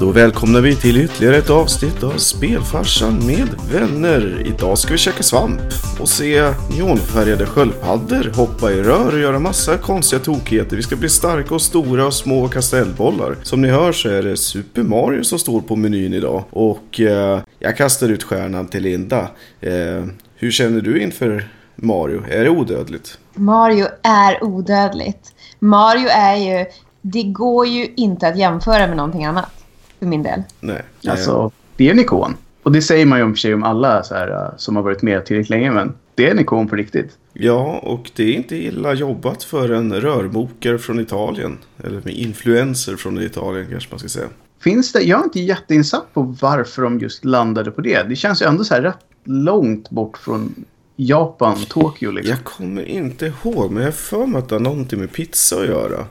Då välkomnar vi till ytterligare ett avsnitt av Spelfarsan med vänner. Idag ska vi käka svamp och se neonfärgade sköldpaddor hoppa i rör och göra massa konstiga tokigheter. Vi ska bli starka och stora och små kastellbollar. Som ni hör så är det Super Mario som står på menyn idag. Och eh, jag kastar ut stjärnan till Linda. Eh, hur känner du inför Mario? Är det odödligt? Mario är odödligt. Mario är ju... Det går ju inte att jämföra med någonting annat. För min del. Nej. Alltså, det är en ikon. Och det säger man ju om för sig om alla så här, uh, som har varit med tillräckligt länge. Men det är en ikon på riktigt. Ja, och det är inte illa jobbat för en rörmokare från Italien. Eller med influenser från Italien kanske man ska säga. Finns det, jag är inte jätteinsatt på varför de just landade på det. Det känns ju ändå så här rätt långt bort från Japan, Tokyo liksom. Jag kommer inte ihåg, men jag har för mig att det har någonting med pizza att göra.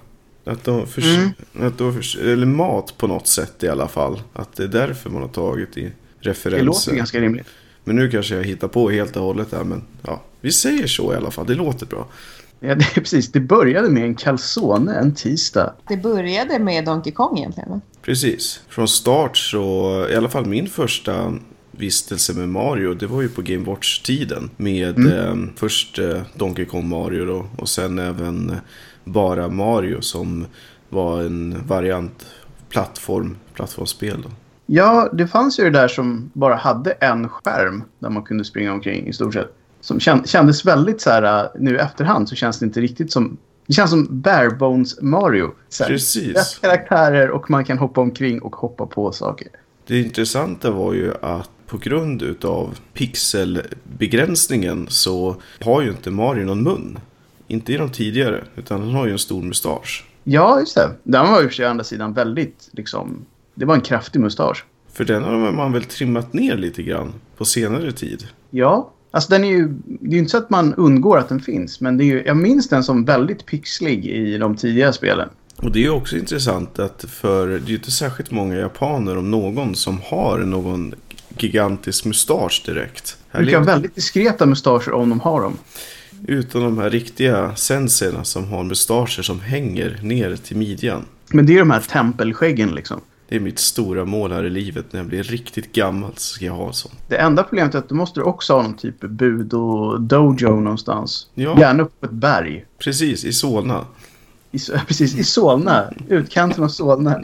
Att de förs- Mm. att de förs- eller mat på något sätt i alla fall. Att det är därför man har tagit i Det referenser. låter ju ganska rimligt. Men nu kanske jag hittar på helt och hållet där. Men ja, vi säger så i alla fall. Det låter bra. Ja, det är precis. Det började med en calzone en tisdag. Det började med Donkey Kong egentligen. va? Precis. Från start så, i alla fall min första vistelse med Mario, det var ju på Game Watch-tiden. Med eh, först eh, Donkey Kong Mario då, och sen även eh, bara Mario som var en variant plattform, plattformsspel. Då. Ja, det fanns ju det där som bara hade en skärm där man kunde springa omkring i stort sett. Som kän- kändes väldigt så här, uh, nu i efterhand så känns det inte riktigt som... Det känns som Barebones Mario. Här, Precis. karaktärer och man kan hoppa omkring och hoppa på saker. Det intressanta var ju att på grund utav pixelbegränsningen så har ju inte Mario någon mun. Inte i de tidigare, utan han har ju en stor mustasch. Ja, just det. Den var ju för sig å andra sidan väldigt liksom... Det var en kraftig mustasch. För den har man väl trimmat ner lite grann på senare tid. Ja, alltså den är ju... Det är ju inte så att man undgår att den finns. Men det är ju, jag minns den som väldigt pixlig i de tidiga spelen. Och det är ju också intressant att för det är ju inte särskilt många japaner om någon som har någon gigantisk mustasch direkt. Här brukar ha väldigt diskreta mustascher om de har dem. Utan de här riktiga senserna som har mustascher som hänger ner till midjan. Men det är de här tempelskäggen liksom. Det är mitt stora mål här i livet. När jag blir riktigt gammal så ska jag ha en sån. Det enda problemet är att du måste också ha någon typ av bud och dojo någonstans. Ja. Gärna upp på ett berg. Precis, i Solna. I, precis, i Solna. Utkanten av Solna.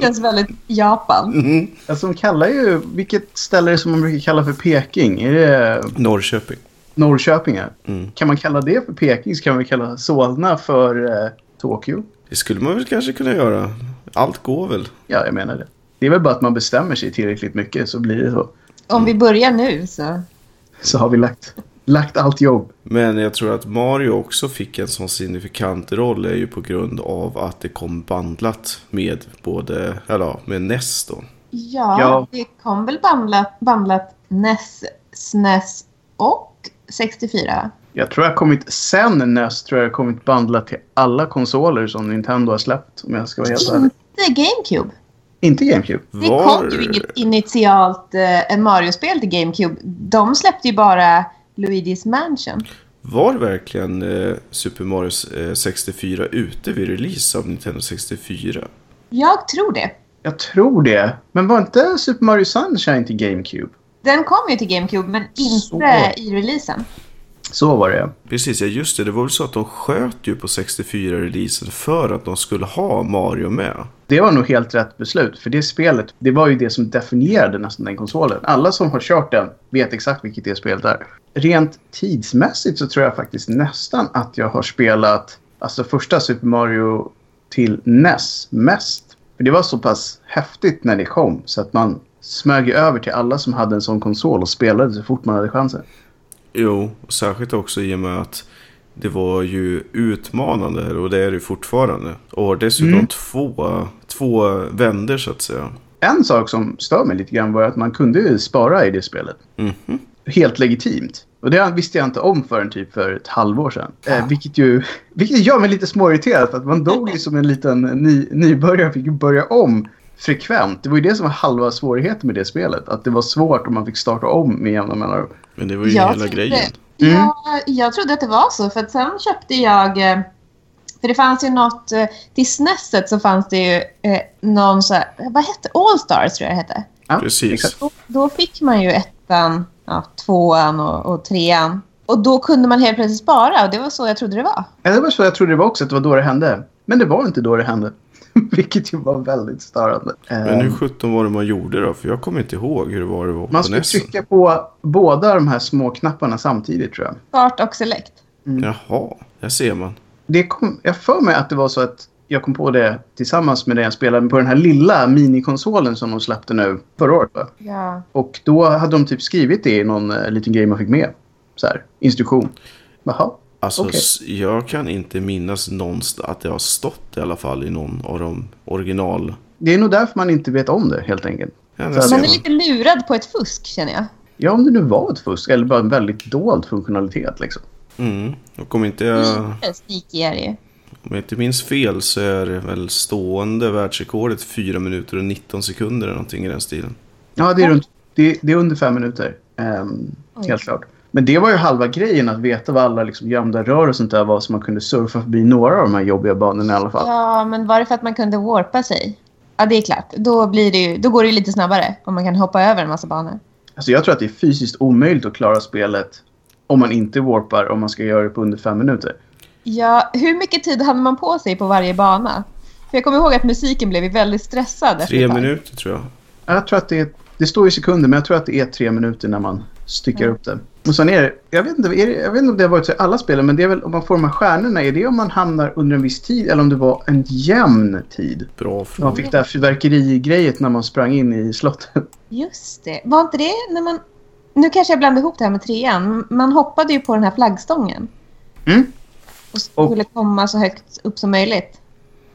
Känns väldigt Japan. Alltså de kallar ju... Vilket ställe är det som man brukar kalla för Peking? Är det Norrköping. Norrköping? ja? Mm. Kan man kalla det för Peking så kan man väl kalla Solna för eh, Tokyo. Det skulle man väl kanske kunna göra. Allt går väl. Ja, jag menar det. Det är väl bara att man bestämmer sig tillräckligt mycket så blir det så. Om vi börjar nu så... Så har vi lagt, lagt allt jobb. Men jag tror att Mario också fick en sån signifikant roll är ju på grund av att det kom bandlat med både, eller ja, med NES då. Ja, Ja. det kom väl bandlat, bandlat NES, SNES och 64. Jag tror jag har kommit sen NES tror jag har kommit bandlat till alla konsoler som Nintendo har släppt om jag ska vara helt ärlig. Inte GameCube. Inte GameCube. Det kom ju inget initialt eh, en Mario-spel till GameCube. De släppte ju bara Luigi's Mansion. Var verkligen eh, Super Mario eh, 64 ute vid release av Nintendo 64? Jag tror det. Jag tror det. Men var inte Super Mario Sunshine till GameCube? Den kom ju till GameCube men inte Så. i releasen. Så var det. Precis, ja just det. Det var väl så att de sköt ju på 64-releasen för att de skulle ha Mario med. Det var nog helt rätt beslut. För det spelet, det var ju det som definierade nästan den konsolen. Alla som har kört den vet exakt vilket det spelet är. Rent tidsmässigt så tror jag faktiskt nästan att jag har spelat alltså första Super Mario till NES mest. För det var så pass häftigt när det kom så att man smög ju över till alla som hade en sån konsol och spelade så fort man hade chansen. Jo, och särskilt också i och med att det var ju utmanande och det är det ju fortfarande. Och dessutom Mm. två, två vänder så att säga. En sak som stör mig lite grann var att man kunde ju spara i det spelet. Mhm. Helt legitimt. Och det visste jag inte om förrän typ för ett halvår sedan. Eh, vilket ju vilket gör mig lite småirriterad för att man dog ju som en liten ny, nybörjare fick ju börja om frekvent. Det var ju det som var halva svårigheten med det spelet. Att det var svårt om man fick starta om med jämna mellanrum. Men det var ju Jag hela trodde- grejen. Mm. Ja, jag trodde att det var så. För att sen köpte jag eh, För det fanns ju något... eh, Till SNESet så fanns det ju eh, någon så här... Vad hette All-Stars tror jag det hette. Ja, Precis. Då, då fick man ju ettan, ja, tvåan och, och trean. Och då kunde man helt plötsligt spara och det var så jag trodde det var. Ja, det var så jag trodde det var också, att det var då det hände. Men det var inte då det hände. Vilket ju var väldigt störande. Men Eh, hur sjutton var det man gjorde då? För jag kommer inte ihåg hur det var det var man skulle trycka på båda de här små knapparna samtidigt tror jag. Start och select. Jaha, där ser man. Det kom, jag för mig att det var så att jag kom på det tillsammans med det jag spelade på den här lilla minikonsolen som de släppte nu förra året. Ja. Och då hade de typ skrivit det i någon eh, liten grej man fick med. Så här, instruktion. Jaha. Alltså, s- jag kan inte minnas någonstans att det har stått i alla fall i någon av de original... Det är nog därför man inte vet om det helt enkelt. Ja, Man är lite lurad på ett fusk känner jag. Ja, om det nu var ett fusk eller bara en väldigt dold funktionalitet liksom. Mm. Och om inte jag, Lite om jag inte minns fel så är det väl stående världsrekordet 4 minuter och 19 sekunder eller någonting i den stilen. Ja, det är, runt, det, det är under fem minuter. Oj. helt klart. Men det var ju halva grejen att veta vad alla liksom gömda rör och sånt där var så man kunde surfa förbi några av de här jobbiga banorna i alla fall. Ja, men var det för att man kunde warpa sig? Ja, det är klart. Då, blir det ju, då går det ju lite snabbare om man kan hoppa över en massa banor. Alltså jag tror att det är fysiskt omöjligt att klara spelet om man inte warpar om man ska göra det på under fem minuter. Ja, hur mycket tid hade man på sig på varje bana? För jag kommer ihåg att musiken blev väldigt stressad Tre minuter tror jag. Jag tror att det är, det står i sekunder men jag tror att det är tre minuter när man styckar Mm. upp det. Och sen är det, jag vet, inte, är det, jag vet inte om det har varit så i alla spelen men det är väl om man får de här stjärnorna, är det om man hamnar under en viss tid eller om det var en jämn tid? Bra Man fråga. fick det här fyrverkerigrejet när man sprang in i slottet. Just det. Var inte det när man... Nu kanske jag blandar ihop det här med trean. Man hoppade ju på den här flaggstången. Mm. Och Och- skulle komma så högt upp som möjligt.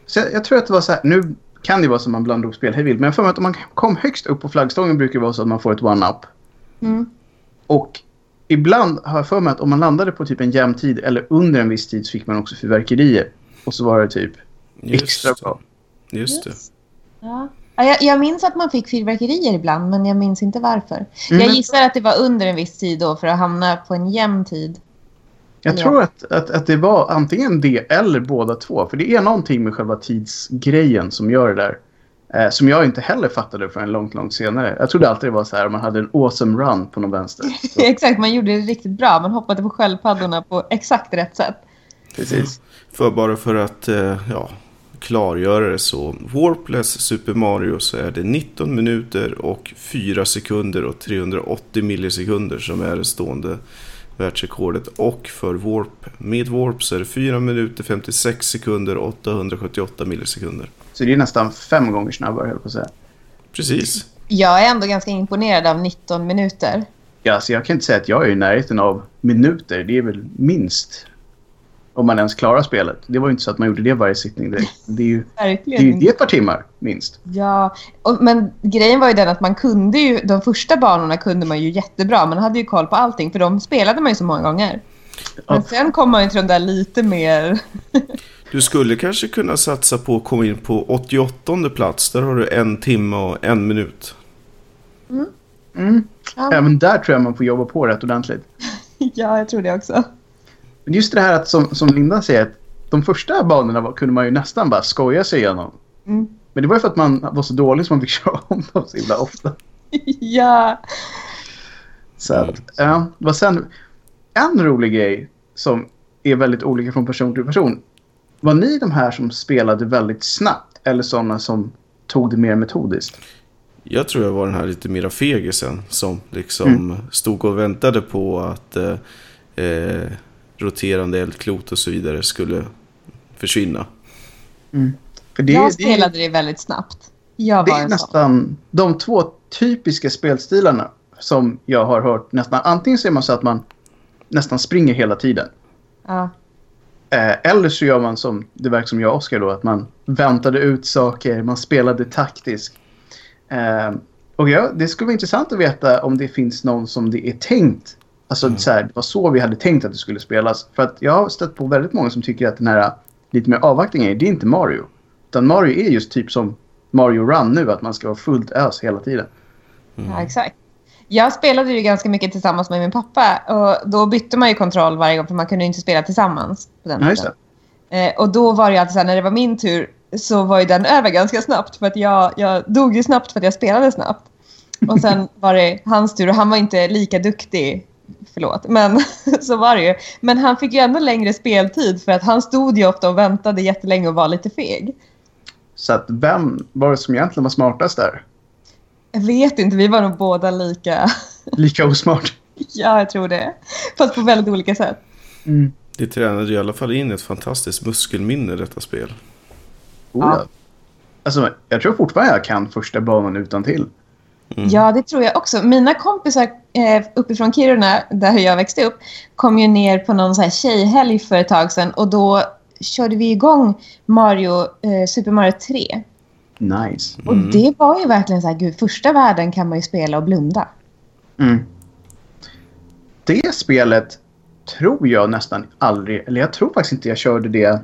Så jag, jag tror att det var så här, nu kan det vara som man blandar ihop spel hej vilt, men jag får mig att om man kom högst upp på flaggstången brukar det vara så att man får ett one-up. Mm. Och ibland har jag för mig att om man landade på typ en jämn tid eller under en viss tid så fick man också fyrverkerier. Och så var det typ extra Just, bra. just det. Ja. Ja, jag, jag minns att man fick fyrverkerier ibland, men jag minns inte varför. Mm. Jag gissar att det var under en viss tid då för att hamna på en jämn tid. Jag Ja. tror att, att, att det var antingen det eller båda två. För det är någonting med själva tidsgrejen som gör det där. Eh, som jag inte heller fattade förrän långt, långt senare. Jag trodde alltid det var så här man hade en awesome run på någon vänster. Exakt, man gjorde det riktigt bra. Man hoppade på sköldpaddorna på exakt rätt sätt. precis. För bara för att eh, ja, klargöra det så. Warpless Super Mario så är det 19 minuter och 4 sekunder och 380 millisekunder som är det stående världsrekordet. Och för Warp, med Warp så är det 4 minuter 56 sekunder och 878 millisekunder. Så det är nästan fem gånger snabbare, höll på att säga. Precis. Jag är ändå ganska imponerad av 19 minuter. Ja, alltså jag kan inte säga att jag är i närheten av minuter. Det är väl minst. Om man ens klarar spelet. Det var ju inte så att man gjorde det varje sittning direkt. Det är ju det är ju det är ett par timmar, minst. Ja, och, men grejen var ju den att man kunde ju, de första banorna kunde man ju jättebra. Man hade ju koll på allting för de spelade man ju så många gånger. Men sen kom man ju till de där lite mer... Du skulle kanske kunna satsa på att komma in på 88 plats. Där har du en timme och en minut. Mm. Ja, Även där tror jag man får jobba på rätt ordentligt. ja jag tror det också. Men just det här att som, som Linda säger, att de första banorna var, kunde man ju nästan bara skoja sig igenom. Mm. Men det var ju för att man var så dålig som man fick köra om dem så himla ofta. ja. Så att, ja, det var sen en rolig grej som är väldigt olika från person till person. Var ni de här som spelade väldigt snabbt eller sådana som tog det mer metodiskt? Jag tror jag var den här lite mera fegisen som liksom stod och väntade på att eh, eh, roterande eldklot och så vidare skulle försvinna. För det, jag det, spelade det väldigt snabbt. Jag det var är nästan de två typiska spelstilarna som jag har hört nästan. Antingen så är man så att man nästan springer hela tiden. Ja. Eh, eller så gör man som det verkar som jag och Oskar då, att man väntade ut saker, man spelade taktiskt. Eh, och ja, det skulle vara intressant att veta om det finns någon som det är tänkt. Alltså så här, det var så vi hade tänkt att det skulle spelas. För att jag har stött på väldigt många som tycker att den här lite mer avvaktningen, det är inte Mario. Utan Mario är just typ som Mario Run nu, att man ska vara fullt ös hela tiden. Ja, exakt. Jag spelade ju ganska mycket tillsammans med min pappa och då bytte man ju kontroll varje gång för man kunde inte spela tillsammans på den Ja. Eh, och då var det alltid så här, när det var min tur så var ju den över ganska snabbt för att jag, jag dog ju snabbt för att jag spelade snabbt. Och sen var det hans tur och han var inte lika duktig. Förlåt, men så var det ju. Men han fick ju ändå längre speltid för att han stod ju ofta och väntade jättelänge och var lite feg. Så att vem var det som egentligen var smartast där? Jag vet inte, vi var nog båda lika. Lika osmart. ja, jag tror det. Fast på väldigt olika sätt. Mm. Det tränade i alla fall in ett fantastiskt muskelminne detta spel. Oh, ja. Alltså, jag tror fortfarande jag kan första banan utan till. Mm. Ja, det tror jag också. Mina kompisar eh, uppifrån Kiruna, där jag växte upp, kom ju ner på någon så här tjejhelg för ett tag sedan. Och då körde vi igång Mario, eh, Super Mario 3. Nice. Och det var ju verkligen så här, gud, första världen kan man ju spela och blunda. Mm. Det spelet tror jag nästan aldrig, eller jag tror faktiskt inte jag körde det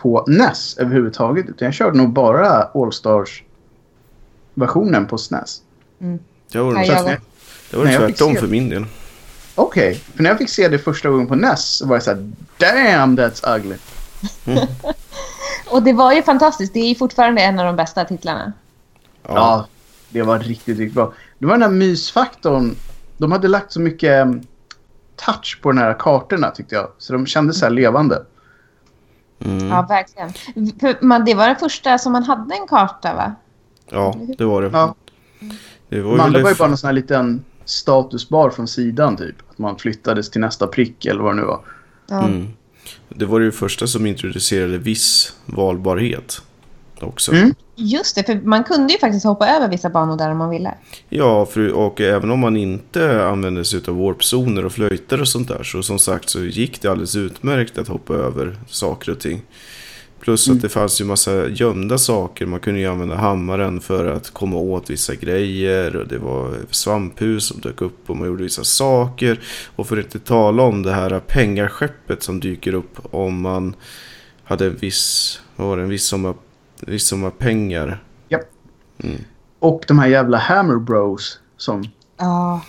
på NES överhuvudtaget. Utan jag körde nog bara All-Stars-versionen på SNES. Mm. Det var, Nej, det jag var- det var Nej, tvärtom se- för min del. Okej, för när jag fick se det första gången på NES så var jag såhär Damn that's ugly. Och det var ju fantastiskt. Det är ju fortfarande en av de bästa titlarna. Ja. det var riktigt, riktigt bra. Det var den här mysfaktorn. De hade lagt så mycket um, touch på de här kartorna tyckte jag. Så de kändes så här levande. Mm. Ja, verkligen. Man, det var den första som man hade en karta, va? Ja, det var det. Ja. Det var De andra ju var ju det bara någon sån här liten statusbar från sidan typ. Att man flyttades till nästa prick eller vad det nu var. Ja. Mm. Det var det första som introducerade viss valbarhet också. Mm. Just det, för man kunde ju faktiskt hoppa över vissa banor där om man ville. Ja, för, och även om man inte använde sig av warpzoner och flöjter och sånt där så som sagt så gick det alldeles utmärkt att hoppa över saker och ting. Plus att det fanns ju massa gömda saker. Man kunde ju använda hammaren för att komma åt vissa grejer. Och det var svamphus som dök upp och man gjorde vissa saker. Och för att inte tala om det här pengaskeppet som dyker upp om man hade en viss, vad var det, en viss summa, viss summa pengar. Japp. Och de här jävla Hammer Bros som Ja.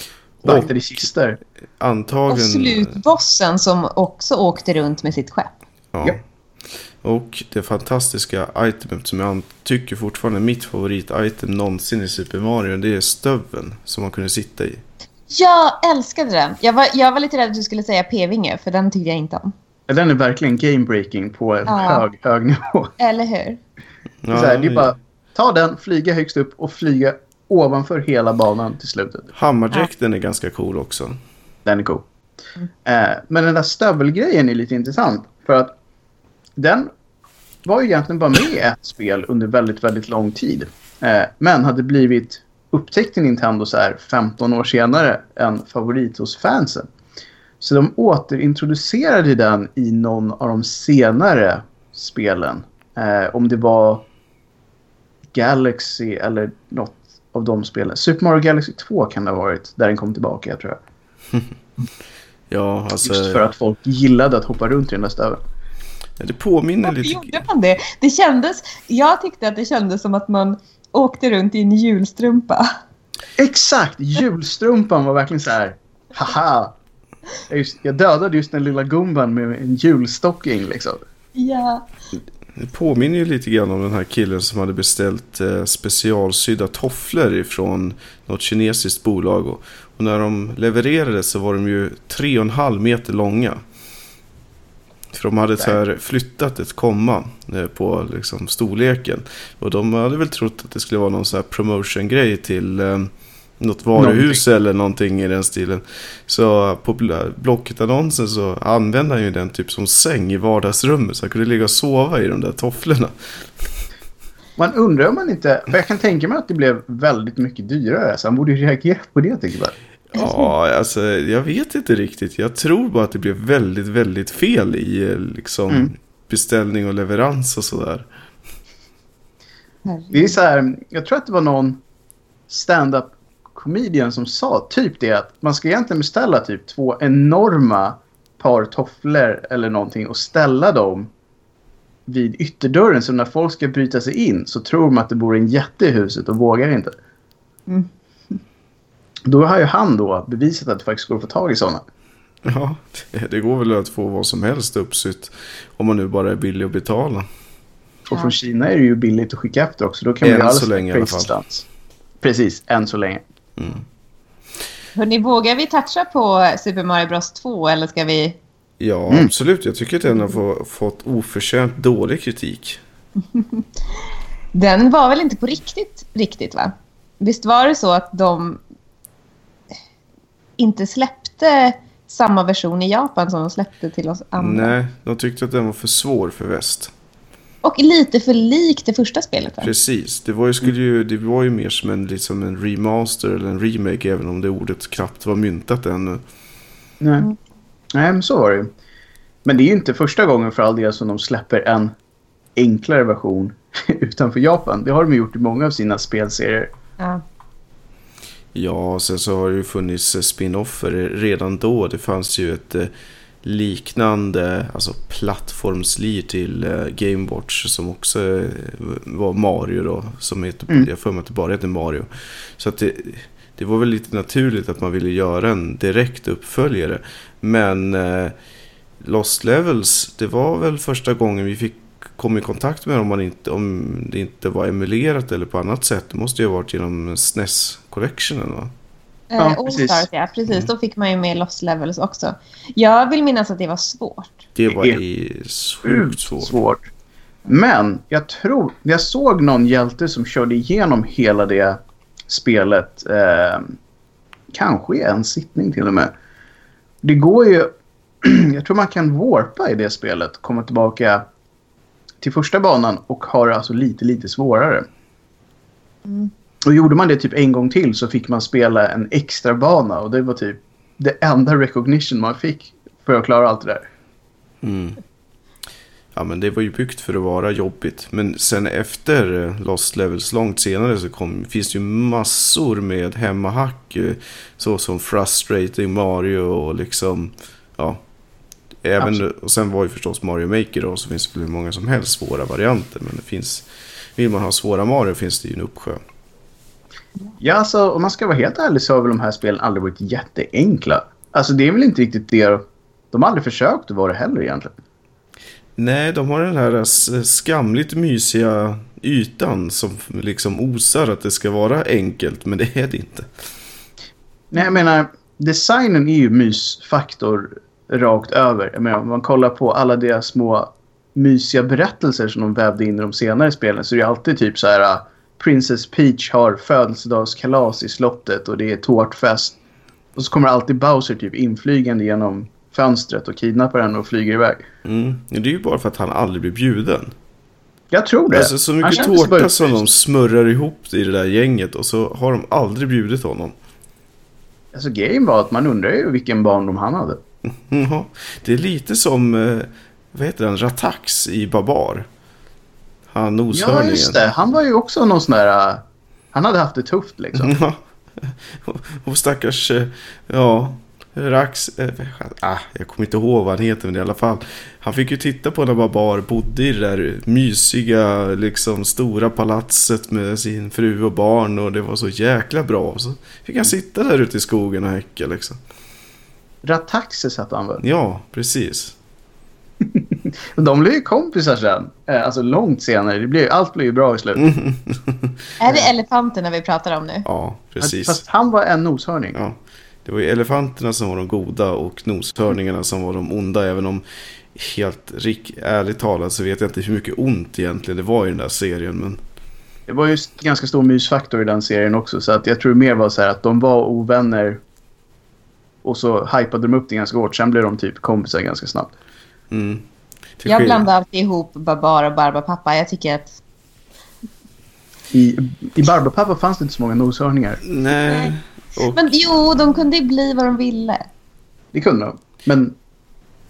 vaktade kistor. Och slutbossen som också åkte runt med sitt skepp. Ja. Ja. Och det fantastiska itemet som jag tycker fortfarande är mitt favorit-item någonsin i Super Mario. Det är stöveln som man kunde sitta i. Jag älskade den. Jag var, jag var lite rädd att du skulle säga p-vinge, för den tyckte jag inte om. Den är verkligen game-breaking på en Ja. hög, hög nivå. Eller hur? Ja, så här, det är bara ta den, flyga högst upp och flyga ovanför hela banan till slutet. Hammardräkten är ganska cool också. Den är cool. Eh, men den där stövelgrejen är lite intressant. För att den var ju egentligen bara med i ett spel under väldigt, väldigt lång tid. Eh, men hade blivit upptäckt i Nintendo så här 15 år senare en favorit hos fansen. Så de återintroducerade den i någon av de senare spelen. Eh, om det var Galaxy eller något av de spelen. Super Mario Galaxy 2 kan det ha varit där den kom tillbaka, jag tror jag. Ja, alltså... Just för att folk gillade att hoppa runt i den där stöveln. Det påminner Varför lite... gjorde man det? Det kändes... Jag tyckte att det kändes som att man åkte runt i en julstrumpa. Exakt! Julstrumpan var verkligen så här. Haha! Jag, just, jag dödade just den lilla gumban med en julstocking liksom. Ja. Det påminner ju lite grann om den här killen som hade beställt eh, specialsydda tofflor ifrån något kinesiskt bolag. Och, och när de levererade så var de ju tre och en halv meter långa. För de hade så här flyttat ett komma eh, på liksom, storleken. Och de hade väl trott att det skulle vara någon så här promotion-grej till eh, något varuhus eller någonting i den stilen. Så på bl- Blocket-annonsen så använde han ju den typ som säng i vardagsrummet. Så han kunde ligga och sova i de där tofflorna. Man undrar om man inte... För jag kan tänka mig att det blev väldigt mycket dyrare. Så han borde ju reagera på det tycker jag. Ja, alltså jag vet inte riktigt. Jag tror bara att det blev väldigt, väldigt fel i eh, liksom Mm. beställning och leverans och sådär. Det är så här, jag tror att det var någon stand-up comedian som sa typ det att man ska egentligen beställa typ två enorma par tofflor eller någonting och ställa dem vid ytterdörren så när folk ska bryta sig in så tror de att det bor en jätte i huset och vågar inte. Mm. Då har ju han då bevisat att det faktiskt går att få tag i sådana. Ja, det, går väl att få vad som helst uppsytt. Om man nu bara är billig att betala. Och från Kina är det ju billigt att skicka efter också. Då kan man Än göra så länge i alla fall. stunts. Precis, än så länge. Hörrni, vågar vi toucha på Super Mario Bros 2 eller ska vi... Ja, Mm. absolut. Jag tycker att den har få, fått oförtjänt dålig kritik. Den var väl inte på riktigt, riktigt va? Visst var det så att de inte släppte samma version i Japan som de släppte till oss andra? Nej, de tyckte att den var för svår för väst. Och lite för lik det första spelet va? Precis. Det var ju, skulle ju, det var ju mer som en, liksom en remaster eller en remake även om det ordet knappt var myntat ännu. Nej. Mm. Nej, men så var det ju. Men det är ju inte första gången för all del som de släpper en enklare version utanför Japan. Det har de gjort i många av sina spelserier. Ja. Ja, sen så har det ju funnits eh, spin-offer redan då. Det fanns ju ett eh, liknande alltså plattformslir till eh, Game Watch som också var Mario då. Som heter, Mm. jag för mig att det bara heter Mario. Så att det, det var väl lite naturligt att man ville göra en direkt uppföljare. Men eh, Lost Levels, det var väl första gången vi fick kom i kontakt med dem om, man inte, om det inte var emulerat eller på annat sätt. Det måste ju ha varit genom SNES Collectionen va? Eh, Ja, precis. Stars, ja. Precis. Då fick man ju med Lost Levels också. Jag vill minnas att det var svårt. Det var sjukt svårt. svårt. Men jag tror, jag såg någon hjälte som körde igenom hela det spelet. Eh, kanske i en sittning till och med. Det går ju, jag tror man kan warpa i det spelet. Komma tillbaka till första banan och ha det alltså lite, lite svårare. Mm. Och gjorde man det typ en gång till så fick man spela en extra bana och det var typ det enda recognition man fick för att klara allt det där. Mm. Ja men det var ju byggt för att vara jobbigt. Men sen efter eh, Lost Levels långt senare så kom, finns det ju massor med hemmahack. eh, Så som Frustrating Mario och liksom ja. Även, Absolut. och sen var ju förstås Mario Maker då. Så finns det väl hur många som helst svåra varianter. Men det finns, vill man ha svåra Mario finns det ju en uppsjö. Ja, alltså om man ska vara helt ärlig så har väl de här spelen aldrig varit jätteenkla. Alltså det är väl inte riktigt det. De har aldrig försökt att vara det heller egentligen. Nej, de har den här s- skamligt mysiga ytan som liksom osar att det ska vara enkelt, men det är det inte. Nej, jag menar, designen är ju mysfaktor rakt över. Jag menar, om man kollar på alla deras små mysiga berättelser som de vävde in i de senare spelen så är det alltid typ så här uh, Princess Peach har födelsedagskalas i slottet och det är tårtfest. Och så kommer alltid Bowser typ inflygande genom fönstret och kidnappar henne och flyger iväg. Mm. Det är ju bara för att han aldrig blir bjuden. Jag tror det. Alltså så mycket tårta som de smörrar ihop i det där gänget och så har de aldrig bjudit honom. Alltså grejen var att man undrar ju vilken barndom han hade. Ja, det är lite som, eh, vad heter han, Ratax i Babar. Han Ja, noshörningen. just det. Han var ju också någon sån där... uh, Han hade haft det tufft liksom. Ja. Och stackars, eh, ja, Rax, eh, ah, jag kommer inte ihåg vad han heter men i alla fall. Han fick ju titta på när Babar bodde i det där mysiga, liksom stora palatset med sin fru och barn och det var så jäkla bra. Så fick han sitta där ute i skogen och häcka liksom. Rataxes hette han väl? Ja, precis. De blev ju kompisar sen. Eh, Alltså långt senare. Det blev, allt blev ju bra i slutet. Är det elefanterna vi pratar om nu? Ja, precis. Fast han var en noshörning. Ja. Det var ju elefanterna som var de goda och noshörningarna som var de onda. Även om helt rik, ärligt talat så vet jag inte hur mycket ont egentligen det var i den där serien. Men Det var ju ganska stor mysfaktor i den serien också. Så att jag tror mer var så här att de var ovänner. Och så hypade de upp det ganska hårt. Sen blev de typ kompisar ganska snabbt. mm. Till Jag blandar alltid ihop Babar och Barbapapa. Jag tycker att... I, i Barbapapa fanns det inte så många noshörningar. Nej. Och, Men jo, de kunde ju bli vad de ville. Det kunde de. Men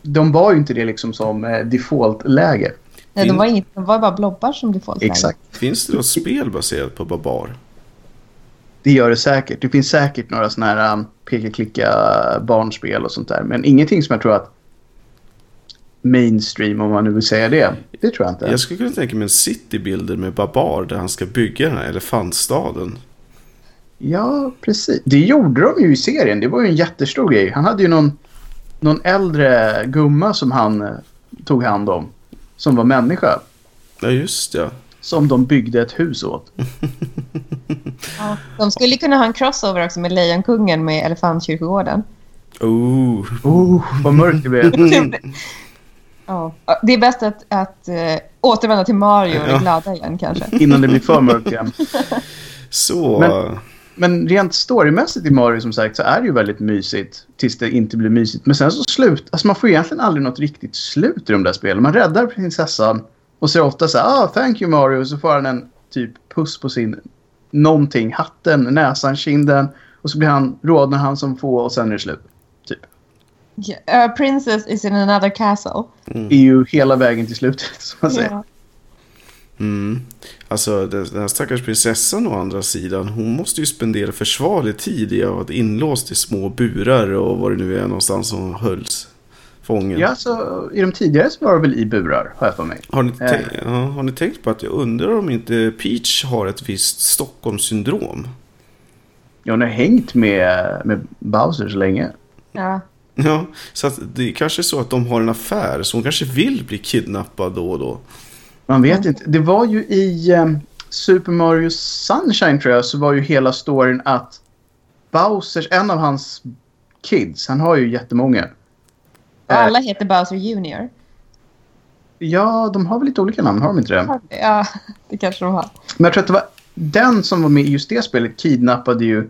de var ju inte det liksom som eh, default-läge. Nej, de, var inget, de var bara blobbar som default Exakt. finns det då spel baserat på Babar? Det gör det säkert. Det finns säkert några sådana här um, peka-klicka barnspel och sånt där. Men ingenting som jag tror att mainstream, om man nu vill säga det. Det tror jag inte. Jag skulle kunna tänka mig en citybuilder med Babar där han ska bygga den här elefantstaden. Ja, precis. Det gjorde de ju i serien. Det var ju en jättestor grej. Han hade ju någon någon äldre gumma som han eh, tog hand om. Som var människa. Ja, just ja. Som de byggde ett hus åt. Ja. De skulle kunna ha en crossover också med Lejonkungen med Elefantkyrkogården. Oh. Oh, vad mörkt det blev. Ja. Det är bäst att, att uh, återvända till Mario och Ja. glada igen kanske. Innan det blir för mörkt igen. Så. Men- Men rent storymässigt i Mario som sagt så är det ju väldigt mysigt. Tills det inte blir mysigt. Men sen så slut. Alltså man får egentligen aldrig något riktigt slut i de där spelen. Man räddar prinsessan. Och det ofta så här, ah, thank you Mario. Och så får han en typ puss på sin någonting. Hatten, näsan, kinden. Och så blir han, rodnar han som få och sen är det slut. Yeah. Uh, princess is in another castle. Det är ju hela vägen till slutet som man säger. Ja. Mm. Alltså den här stackars prinsessan å andra sidan. Hon måste ju spendera försvarlig tid i att vara inlåst i små burar och var det nu är någonstans som hölls fången. Ja, så i de tidigare så var det väl i burar, har jag för mig. Har, ni Eh. ja, har ni tänkt på att jag undrar om inte Peach har ett visst Stockholmssyndrom? Ja, hon har hängt med, med Bowser så länge. Ja. Ja, så att det är kanske så att de har en affär så hon kanske vill bli kidnappad då och då. Man vet inte. Det var ju i eh, Super Mario Sunshine tror jag så var ju hela storyn att Bowsers, en av hans kids, han har ju jättemånga. Och Eh, alla heter Bowser Junior. Ja, de har väl lite olika namn, har de inte det? Ja, det kanske de har. Men jag tror att det var den som var med i just det spelet kidnappade ju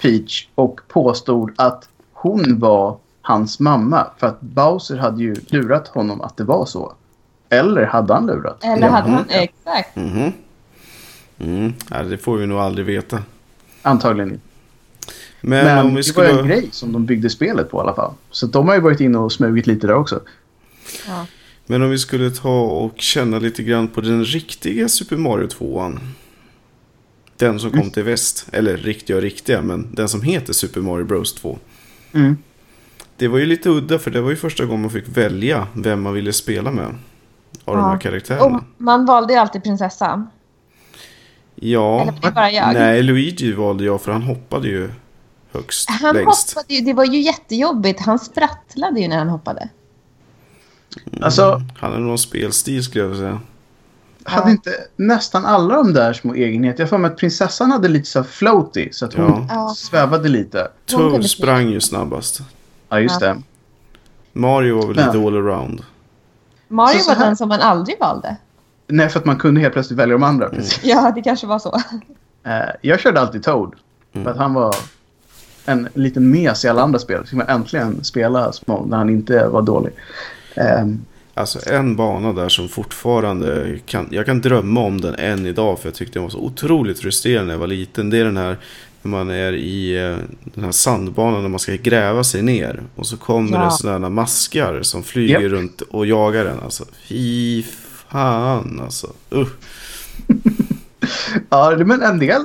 Peach och påstod att hon var hans mamma. För att Bowser hade ju lurat honom att det var så. Eller hade han lurat? Eller Ja. hade han... Exakt. Mhm. Mm. Ja, det får vi nog aldrig veta. Antagligen inte. Men, Men om vi det var skulle... en grej som de byggde spelet på i alla fall. Så de har ju varit inne och smugit lite där också. Ja. Men om vi skulle ta och känna lite grann på den riktiga Super Mario 2. Den som kom till väst. Eller riktiga och riktiga, men den som heter Super Mario Bros 2. Mm. Det var ju lite udda för det var ju första gången man fick välja vem man ville spela med. Av de Ja. här karaktärerna. Och man valde ju alltid prinsessan. Ja. Eller var det bara jag? Nej, Luigi valde jag för han hoppade ju högst Han längst. hoppade ju, det var ju jättejobbigt. Han sprattlade ju när han hoppade. Alltså, Han har någon spelstil skulle jag vilja säga. Hade inte nästan alla de där små egenheter. Jag får mig att prinsessan hade lite så floaty. Så att hon Ja. Svävade lite. Toad sprang ju snabbast. Ja, just det. Mario var väl lite all around. Mario Så var den som man aldrig valde. Nej, för att man kunde helt plötsligt välja de andra. Precis. Ja, det kanske var så. Eh, jag körde alltid Toad. För att han var en liten mes i alla andra spel. Så fick man äntligen spela små när han inte var dålig. Ehm, Alltså en bana där som fortfarande kan, jag kan drömma om den än idag för jag tyckte den var så otroligt frustrerande när jag var liten. Det är den här när man är i eh, den här sandbanan när man ska gräva sig ner. Och så kommer Ja. det sådana maskar som flyger Japp. runt och jagar en. Alltså fy fan alltså. Uh. ja, men en del...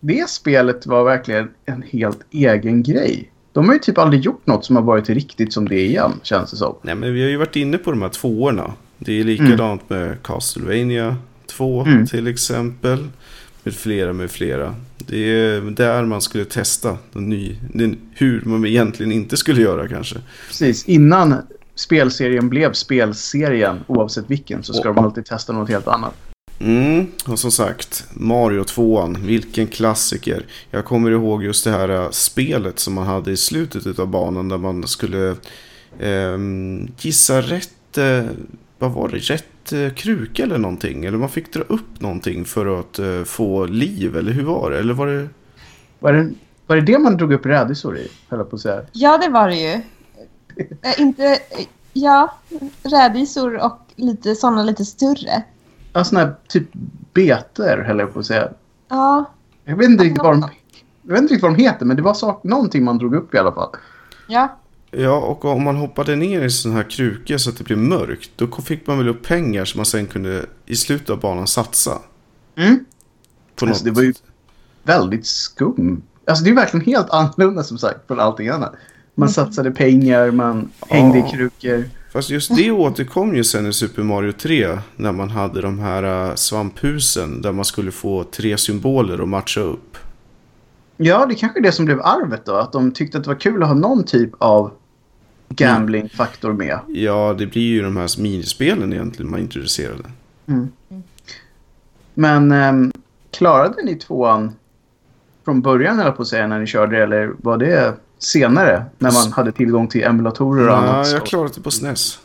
Det spelet var verkligen en helt egen grej. De har ju typ aldrig gjort något som har varit riktigt som det igen, känns det som. Nej men vi har ju varit inne på de här tvåorna. Det är likadant med Castlevania 2 Mm. till exempel. Med flera med flera. Det är där man skulle testa ny, hur man egentligen inte skulle göra kanske. Precis, innan spelserien blev spelserien, oavsett vilken, så ska Och- de alltid testa något helt annat. Mm, och som sagt, Mario 2 vilken klassiker. Jag kommer ihåg just det här äh, spelet som man hade i slutet av banan där man skulle ehm, gissa rätt, eh, vad var det, rätt eh, kruka eller någonting. Eller man fick dra upp någonting för att eh, få liv, eller hur var det? Eller var det... Var det, var det det man drog upp rädisor i, höll på att säga? Ja, det var det ju. Eh, inte... eh, Ja, rädisor och lite sådana lite större. Ja, såna här typ beter, höll jag på att säga. Ja, Jag vet inte riktigt vad de, jag vet inte riktigt vad de heter, men det var sak, någonting man drog upp i alla fall. ja. Ja, och om man hoppade ner i sån här kruka så att det blev mörkt, då fick man väl upp pengar som man sen kunde i slutet av banan satsa. Mm. På Alltså, något. det var ju väldigt skum. Alltså det är verkligen helt annorlunda som sagt från allting annat. Man satsade pengar, man hängde i Ja. krukor. Fast just det återkom ju sen i Super Mario 3. När man hade de här äh, svamphusen där man skulle få tre symboler att matcha upp. Ja, det kanske är det som blev arvet då. Att de tyckte att det var kul att ha någon typ av gambling-faktor med. Ja, det blir ju de här minispelen egentligen man introducerade. Men ehm, klarade ni tvåan från början eller på att säga när ni körde eller var det senare när man hade tillgång till emulatorer och annat? Ja, jag klarade det på SNES.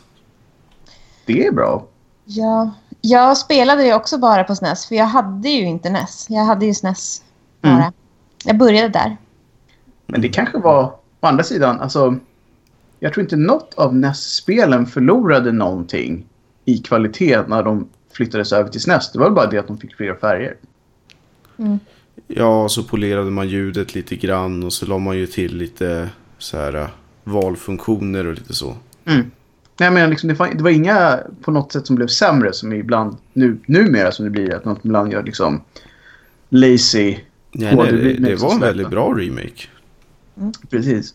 Det är bra. Ja, jag spelade ju också bara på SNES, för jag hade ju inte NES. Jag hade ju SNES bara. Mm. Jag började där. Men det kanske var, å andra sidan, alltså. Jag tror inte något av NES-spelen förlorade någonting i kvalitet när de flyttades över till SNES. Det var bara det att de fick fler färger. Ja, så polerade man ljudet lite grann och så la man ju till lite så här äh, valfunktioner och lite så. Nej, men liksom, det, var, det var inga på något sätt som blev sämre som ibland nu, numera som det blir att något ibland gör liksom lazy. Nej, nej, det, det var en väldigt bra remake. Precis.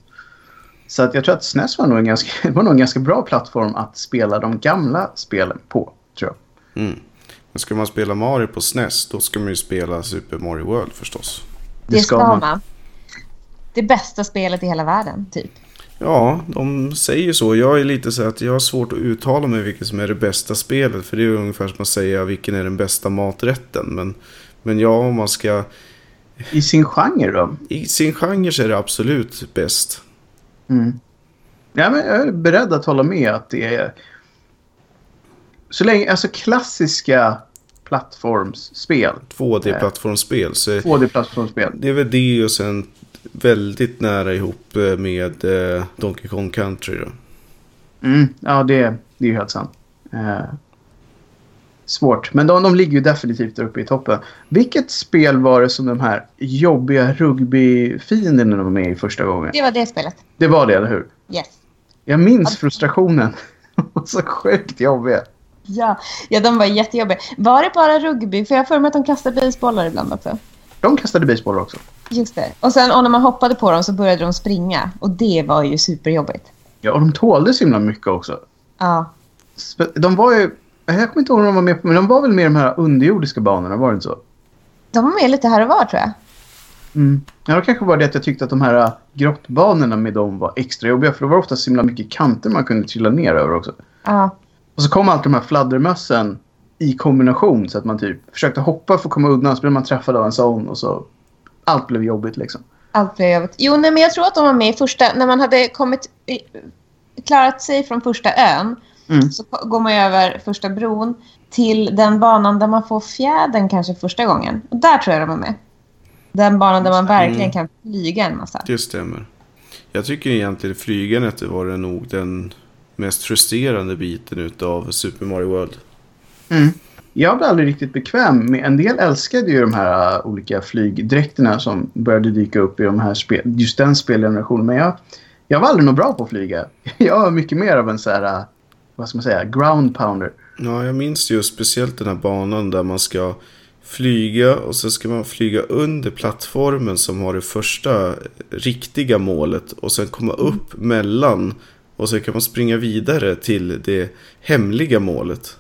Så att jag tror att SNES var nog, en ganska, var nog en ganska bra plattform att spela de gamla spelen på. Tror jag. Mm. Men ska man spela Mario på SNES då ska man ju spela Super Mario World förstås. Det, ska man. Det bästa spelet i hela världen, typ. Ja, de säger så. Jag är lite så att jag har svårt att uttala mig vilket som är det bästa spelet. För det är ungefär som att säga vilken är den bästa maträtten. Men, men ja, om man ska... I sin genre då? I sin genre så är det absolut bäst. Mm. Ja, men jag är beredd att hålla med att det är... Så länge, alltså klassiska plattformsspel. 2D-plattformsspel. Så 2D-plattformsspel. det är väl det och sen väldigt nära ihop eh, med eh, Donkey Kong Country då. Mm, ja, det, det är ju helt sant. Eh, svårt. Men de, de ligger ju definitivt där uppe i toppen. Vilket spel var det som de här jobbiga rugbyfienderna var med i första gången? Det var det spelet. Det var det, eller hur? Yes. Jag minns frustrationen. De var så sjukt jobbiga. Ja. ja, de var jättejobbiga. Var det bara rugby? För jag har för mig att de kastade baseballor ibland också. De kastade baseboller också. Just det. Och sen och när man hoppade på dem så började de springa. Och det var ju superjobbigt. Ja, och de tålde så himla mycket också. Ja. De var ju... Jag kommer inte ihåg om de var med på, men de var väl med i de här underjordiska banorna, var det inte så? De var med lite här och var tror jag. Mm. Ja, det kanske var det att jag tyckte att de här äh, grottbanorna med dem var extra jobbiga. För det var ofta så himla mycket kanter man kunde trilla ner över också. Ja. Och så kom alltid de här fladdermössen i kombination. Så att man typ försökte hoppa för att komma undan. Så blev man träffad av en sån och så... Allt blev jobbigt liksom. Allt blev jobbigt. Jo, nej, men jag tror att de var med i första... När man hade kommit... Klarat sig från första ön Mm. så går man över första bron till den banan där man får fjädern kanske första gången. Och där tror jag de var med. Den banan där man verkligen Mm. kan flyga en massa. Det stämmer. Jag tycker egentligen flygandet var det nog den mest frustrerande biten utav Super Mario World. Mm. Jag blev aldrig riktigt bekväm med... En del älskade ju de här äh, olika flygdräkterna som började dyka upp i de här spel, just den spelgenerationen. Men jag, jag var aldrig något bra på att flyga. Jag var mycket mer av en så här... äh, Vad ska man säga? Ground pounder. Ja, jag minns ju speciellt den här banan där man ska flyga och så ska man flyga under plattformen som har det första riktiga målet och sen komma upp mellan och så kan man springa vidare till det hemliga målet.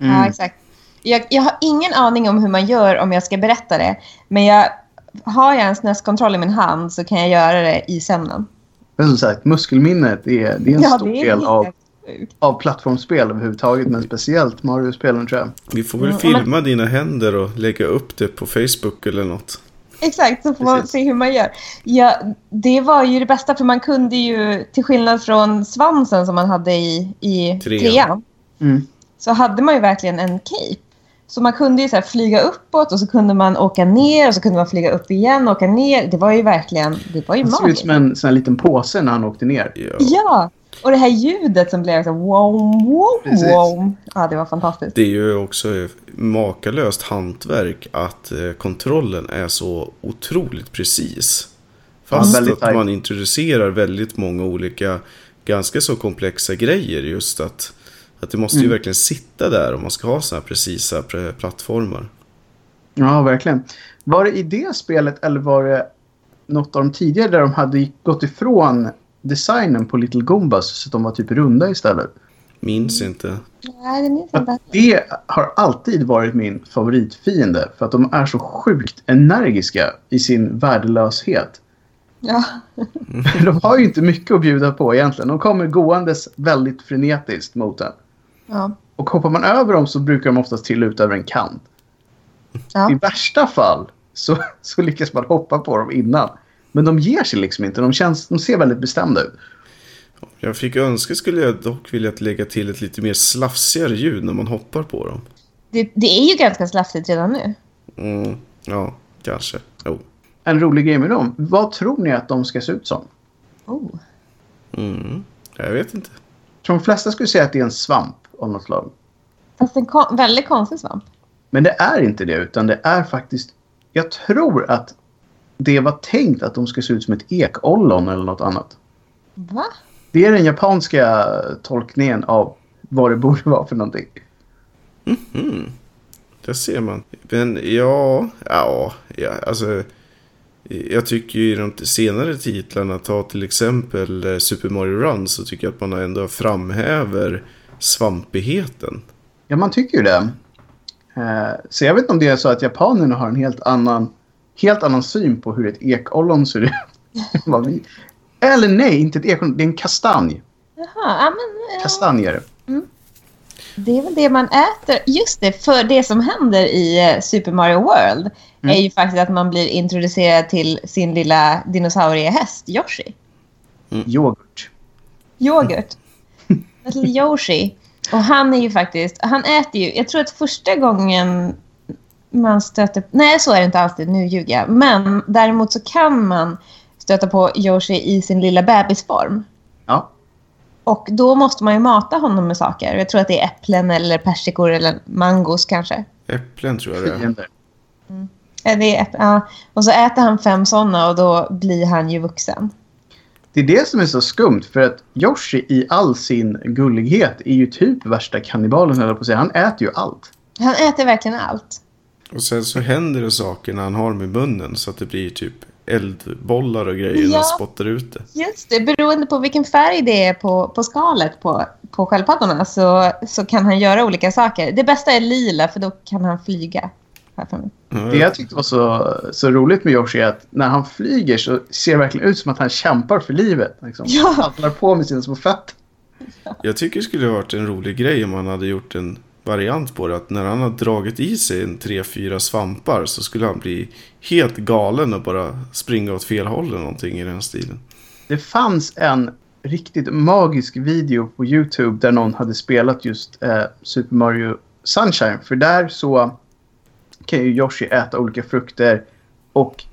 Mm. Ja, exakt. Jag, jag har ingen aning om hur man gör om jag ska berätta det. Men jag, har jag en SNES-kontroll i min hand så kan jag göra det i sömnen. Men som sagt, muskelminnet är, det är en stor del av, av plattformsspel överhuvudtaget. Men speciellt Mario-spelen tror jag. Vi får väl Mm, filma dina händer och lägga upp det på Facebook eller något. Exakt, så får man Precis. se hur man gör. Ja, det var ju det bästa för man kunde ju, till skillnad från svansen som man hade i, i Trean. trean, Mm. så hade man ju verkligen en cape. Så man kunde ju så här flyga uppåt och så kunde man åka ner och så kunde man flyga upp igen och åka ner. Det var ju verkligen, det var ju Han såg ut magiskt. som en sån här liten påse när han åkte ner. Ja. Ja, och det här ljudet som blev så wow, wow, Precis. wow. Ja, det var fantastiskt. Det är ju också makalöst hantverk att eh, kontrollen är så otroligt precis. Fast väldigt att tajt. man introducerar väldigt många olika ganska så komplexa grejer just att, att det måste ju Mm. verkligen sitta där om man ska ha sådana här precisa pr- plattformar. Ja, verkligen. Var det i det spelet eller var det något av de tidigare där de hade gått ifrån designen på Little Goombas så att de var typ runda istället? Minns inte. Nej, det minns inte. Det har alltid varit min favoritfiende för att de är så sjukt energiska i sin värdelöshet. Ja. De har ju inte mycket att bjuda på egentligen. De kommer gåendes väldigt frenetiskt mot en. Ja. Och hoppar man över dem så brukar de oftast trilla ut över en kant. I ja. värsta fall så, så lyckas man hoppa på dem innan. Men de ger sig liksom inte. De, känns, de ser väldigt bestämda ut. Jag fick önska skulle jag dock vilja lägga till ett lite mer slafsigare ljud när man hoppar på dem. Det, det är ju ganska slafsigt redan nu. Mm, ja, kanske. Oh. En rolig grej med dem. Vad tror ni att de ska se ut som? Oh. Mm, jag vet inte. De flesta skulle säga att det är en svamp av något slag. Fast en kon- väldigt konstig svamp. Men det är inte det, utan det är faktiskt... Jag tror att det var tänkt att de ska se ut som ett ekollon eller något annat. Va? Det är den japanska tolkningen av vad det borde vara för någonting. Mm. Där ser man. Men ja, ja, ja alltså. Jag tycker ju i de senare titlarna, ta till exempel eh, Super Mario Run, så tycker jag att man ändå framhäver svampigheten. Ja, man tycker ju det. Eh, Så jag vet inte om det är så att japanerna har en helt annan, helt annan syn på hur ett ekollon ser ut. Eller nej, inte ett ekollon. Det är en kastanj. Jaha, ja, men, ja. Kastanjer. Det är väl det man äter. Just det, för det som händer i eh, Super Mario World Mm. är ju faktiskt att man blir introducerad till sin lilla dinosauriehäst, Yoshi. Yoghurt. Yoghurt. Little Yoshi. Och han är ju faktiskt, han äter ju, jag tror att första gången man stöter, nej så är det inte alltid, nu ljuger jag. Men däremot så kan man stöta på Yoshi i sin lilla bebisform. Ja. Och då måste man ju mata honom med saker. Jag tror att det är äpplen eller persikor eller mangos kanske. Äpplen tror jag det är. Ja, det är äpp- ja. Och så äter han fem sådana och då blir han ju vuxen. Det är det som är så skumt för att Yoshi i all sin gullighet är ju typ värsta kannibalen höll på att säga. Han äter ju allt. Han äter verkligen allt. Och sen så händer det saker när han har med munnen så att det blir typ eldbollar och grejer när Ja. han spottar ut det. Just det, beroende på vilken färg det är på, på skalet på, på sköldpaddorna så, så kan han göra olika saker. Det bästa är lila för då kan han flyga. Det jag tyckte var så, så roligt med Yoshi är att när han flyger så ser det verkligen ut som att han kämpar för livet. Liksom. Ja. Han på med sina små fötter. Jag tycker det skulle ha varit en rolig grej om han hade gjort en variant på det. Att när han har dragit i sig en tre, fyra svampar så skulle han bli helt galen och bara springa åt fel håll eller någonting i den stilen. Det fanns en riktigt magisk video på YouTube där någon hade spelat just eh, Super Mario Sunshine. För där så kan ju Yoshi äta olika frukter och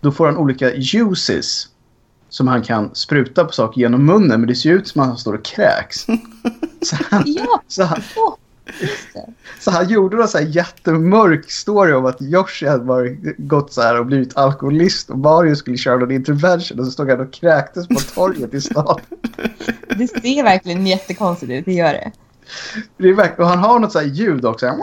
då får han olika juices som han kan spruta på saker genom munnen. Men det ser ut som att han står och kräks. Så han, Ja, så han. Så han gjorde en så här jättemörk story om att Yoshi hade varit, gått så här och blivit alkoholist och Mario skulle köra någon intervention och så stod han och kräktes på torget i stan. Det ser verkligen jättekonstigt ut, det gör det. Det är verkligen, och han har något så här ljud också.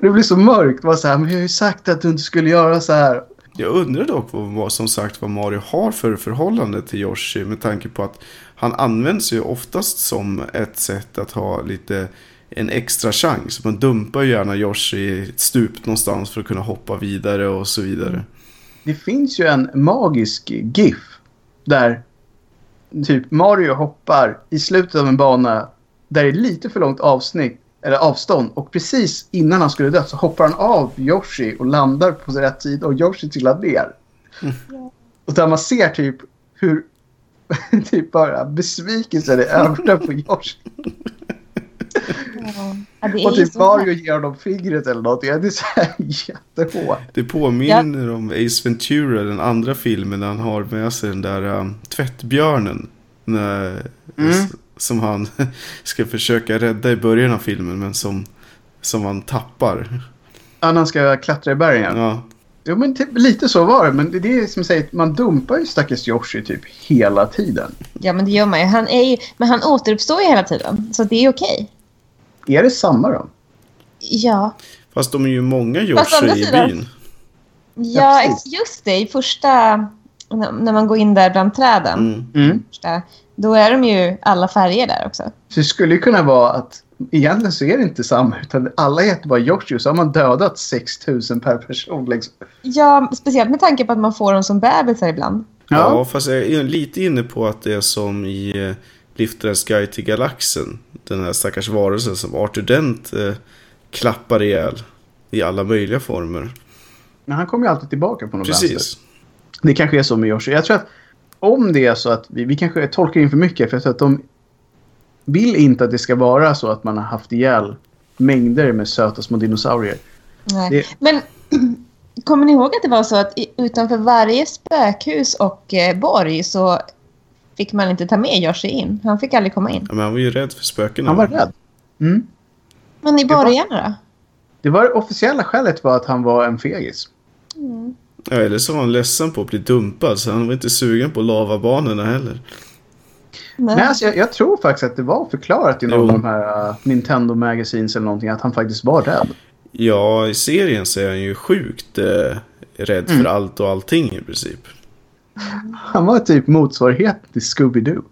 Det blir så mörkt. Var så här, men vi har ju sagt att du inte skulle göra så här. Jag undrar dock vad, som sagt vad Mario har för förhållande till Yoshi med tanke på att han används ju oftast som ett sätt att ha lite en extra chans. Man dumpar ju gärna Yoshi i ett stup någonstans för att kunna hoppa vidare och så vidare. Det finns ju en magisk GIF där typ Mario hoppar i slutet av en bana där det är lite för långt avsnitt eller avstånd och precis innan han skulle dö så hoppar han av Yoshi och landar på rätt sida och Yoshi trillar ner. Och där man ser typ hur typ bara besvikelsen är över på Yoshi. Ja, Och typ Mario ger honom fingret eller något. Det är så här jättehårt. Det påminner om Ace Ventura, den andra filmen, när han har med sig den där um, tvättbjörnen. När, Mm. Som han ska försöka rädda i början av filmen, men som, som han tappar. Annan ska klättra i bergen. Ja, Jo men typ, lite så var det. Men det är det som säger man dumpar ju stackars Yoshi typ hela tiden. Ja, men det gör man ju. Han är ju. Men han återuppstår ju hela tiden, så det är okej. Är det samma då? Ja. fast de är ju många Yoshi i byn. Ja, ex- just det. I första... När när man går in där bland träden. Mm. Mm. Första, då är de ju alla färger där också. Så det skulle ju kunna vara att egentligen så är det inte samma. Utan alla heter bara Yoshi så har man dödat 6000 per person. Liksom. Ja, speciellt med tanke på att man får dem som bebisar ibland. Ja. Ja. fast jag är lite inne på att det är som i eh, Liftarens guide till galaxen. Den här stackars varelsen som Arthur Dent eh, klappar ihjäl. I alla möjliga former. Men han kommer ju alltid tillbaka på något vänster. Precis. Det kanske är så med Yoshi. Jag tror att om det är så att vi, vi kanske tolkar in för mycket. För jag tror att de vill inte att det ska vara så att man har haft ihjäl mängder med söta små dinosaurier. Nej. Det- Men kommer ni ihåg att det var så att utanför varje spökhus och eh, borg så fick man inte ta med Yoshi in? Han fick aldrig komma in. Ja, men han var ju rädd för spökena. Han var rädd. Mm. Men i Det var- borgarna då? Det var det officiella skälet var att han var en fegis. Ja, eller så var han ledsen på att bli dumpad. Så han var inte sugen på lavabanorna heller. Nej. Nej, alltså jag, jag tror faktiskt att det var förklarat i någon Jo. av de här uh, Nintendo Magazines eller någonting att han faktiskt var rädd. Ja, i serien så är han ju sjukt eh, rädd för allt och allting i princip. Han var typ motsvarighet till Scooby-Doo.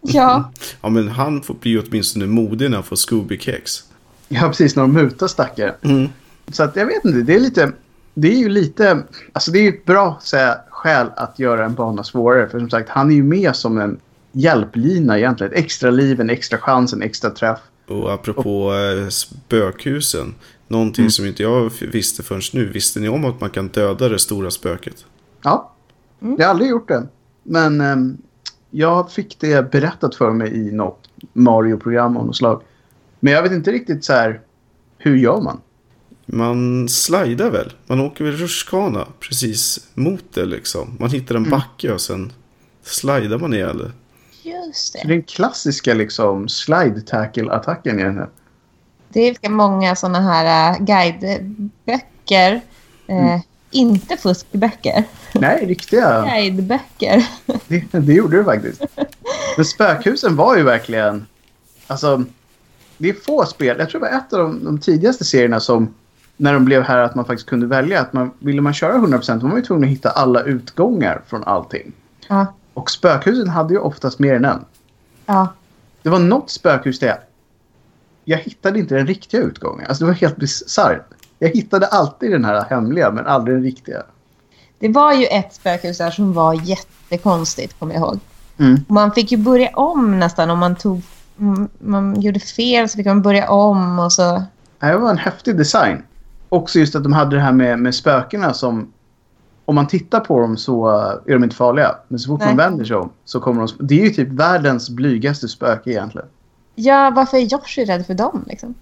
Ja, Ja, men han får bli åtminstone modig när han får Scooby-kex. Ja, precis. När de mutar stackare. Mm. Så att jag vet inte. Det är lite... Det är ju lite... Alltså det är ju ett bra så här, skäl att göra en bana svårare. För som sagt, han är ju med som en hjälplina egentligen. Ett extra liv, en extra chans, en extra träff. Och apropå eh, spökhusen. Någonting som inte jag visste förrän nu. Visste ni om att man kan döda det stora spöket? Ja, jag har aldrig gjort det. Men ehm, jag fick det berättat för mig i något Mario-program av något slag. Men jag vet inte riktigt så här... Hur gör man? Man slidar väl? Man åker väl rutschkana precis mot det liksom. Man hittar en backe och sen slidar man ihjäl det. Just Så det. Den klassiska liksom slide tackle-attacken egentligen. Det är ganska många sådana här äh, guideböcker. Eh, Inte fuskböcker. Nej, riktiga. Guideböcker. Det, det gjorde du faktiskt. Men spökhusen var ju verkligen... Alltså, det är få spel. Jag tror det var ett av de, de tidigaste serierna som... När de blev här att man faktiskt kunde välja. att man Ville man köra 100% var man ju tvungen att hitta alla utgångar från allting. Ja, Och spökhusen hade ju oftast mer än en. ja. Det var något spökhus där jag, jag hittade inte den riktiga utgången. Alltså det var helt bisarrt. Jag hittade alltid den här hemliga men aldrig den riktiga. Det var ju ett spökhus där som var jättekonstigt, kommer jag ihåg. Mm. Man fick ju börja om nästan om man tog... mm, Man gjorde fel så fick man börja om och så... Det var en häftig design. Också just att de hade det här med, med spökena som... Om man tittar på dem så uh, är de inte farliga. Men så fort Nej. man vänder sig om så kommer de... Det är ju typ världens blygaste spöke egentligen. Ja, varför är Joshi rädd för dem liksom?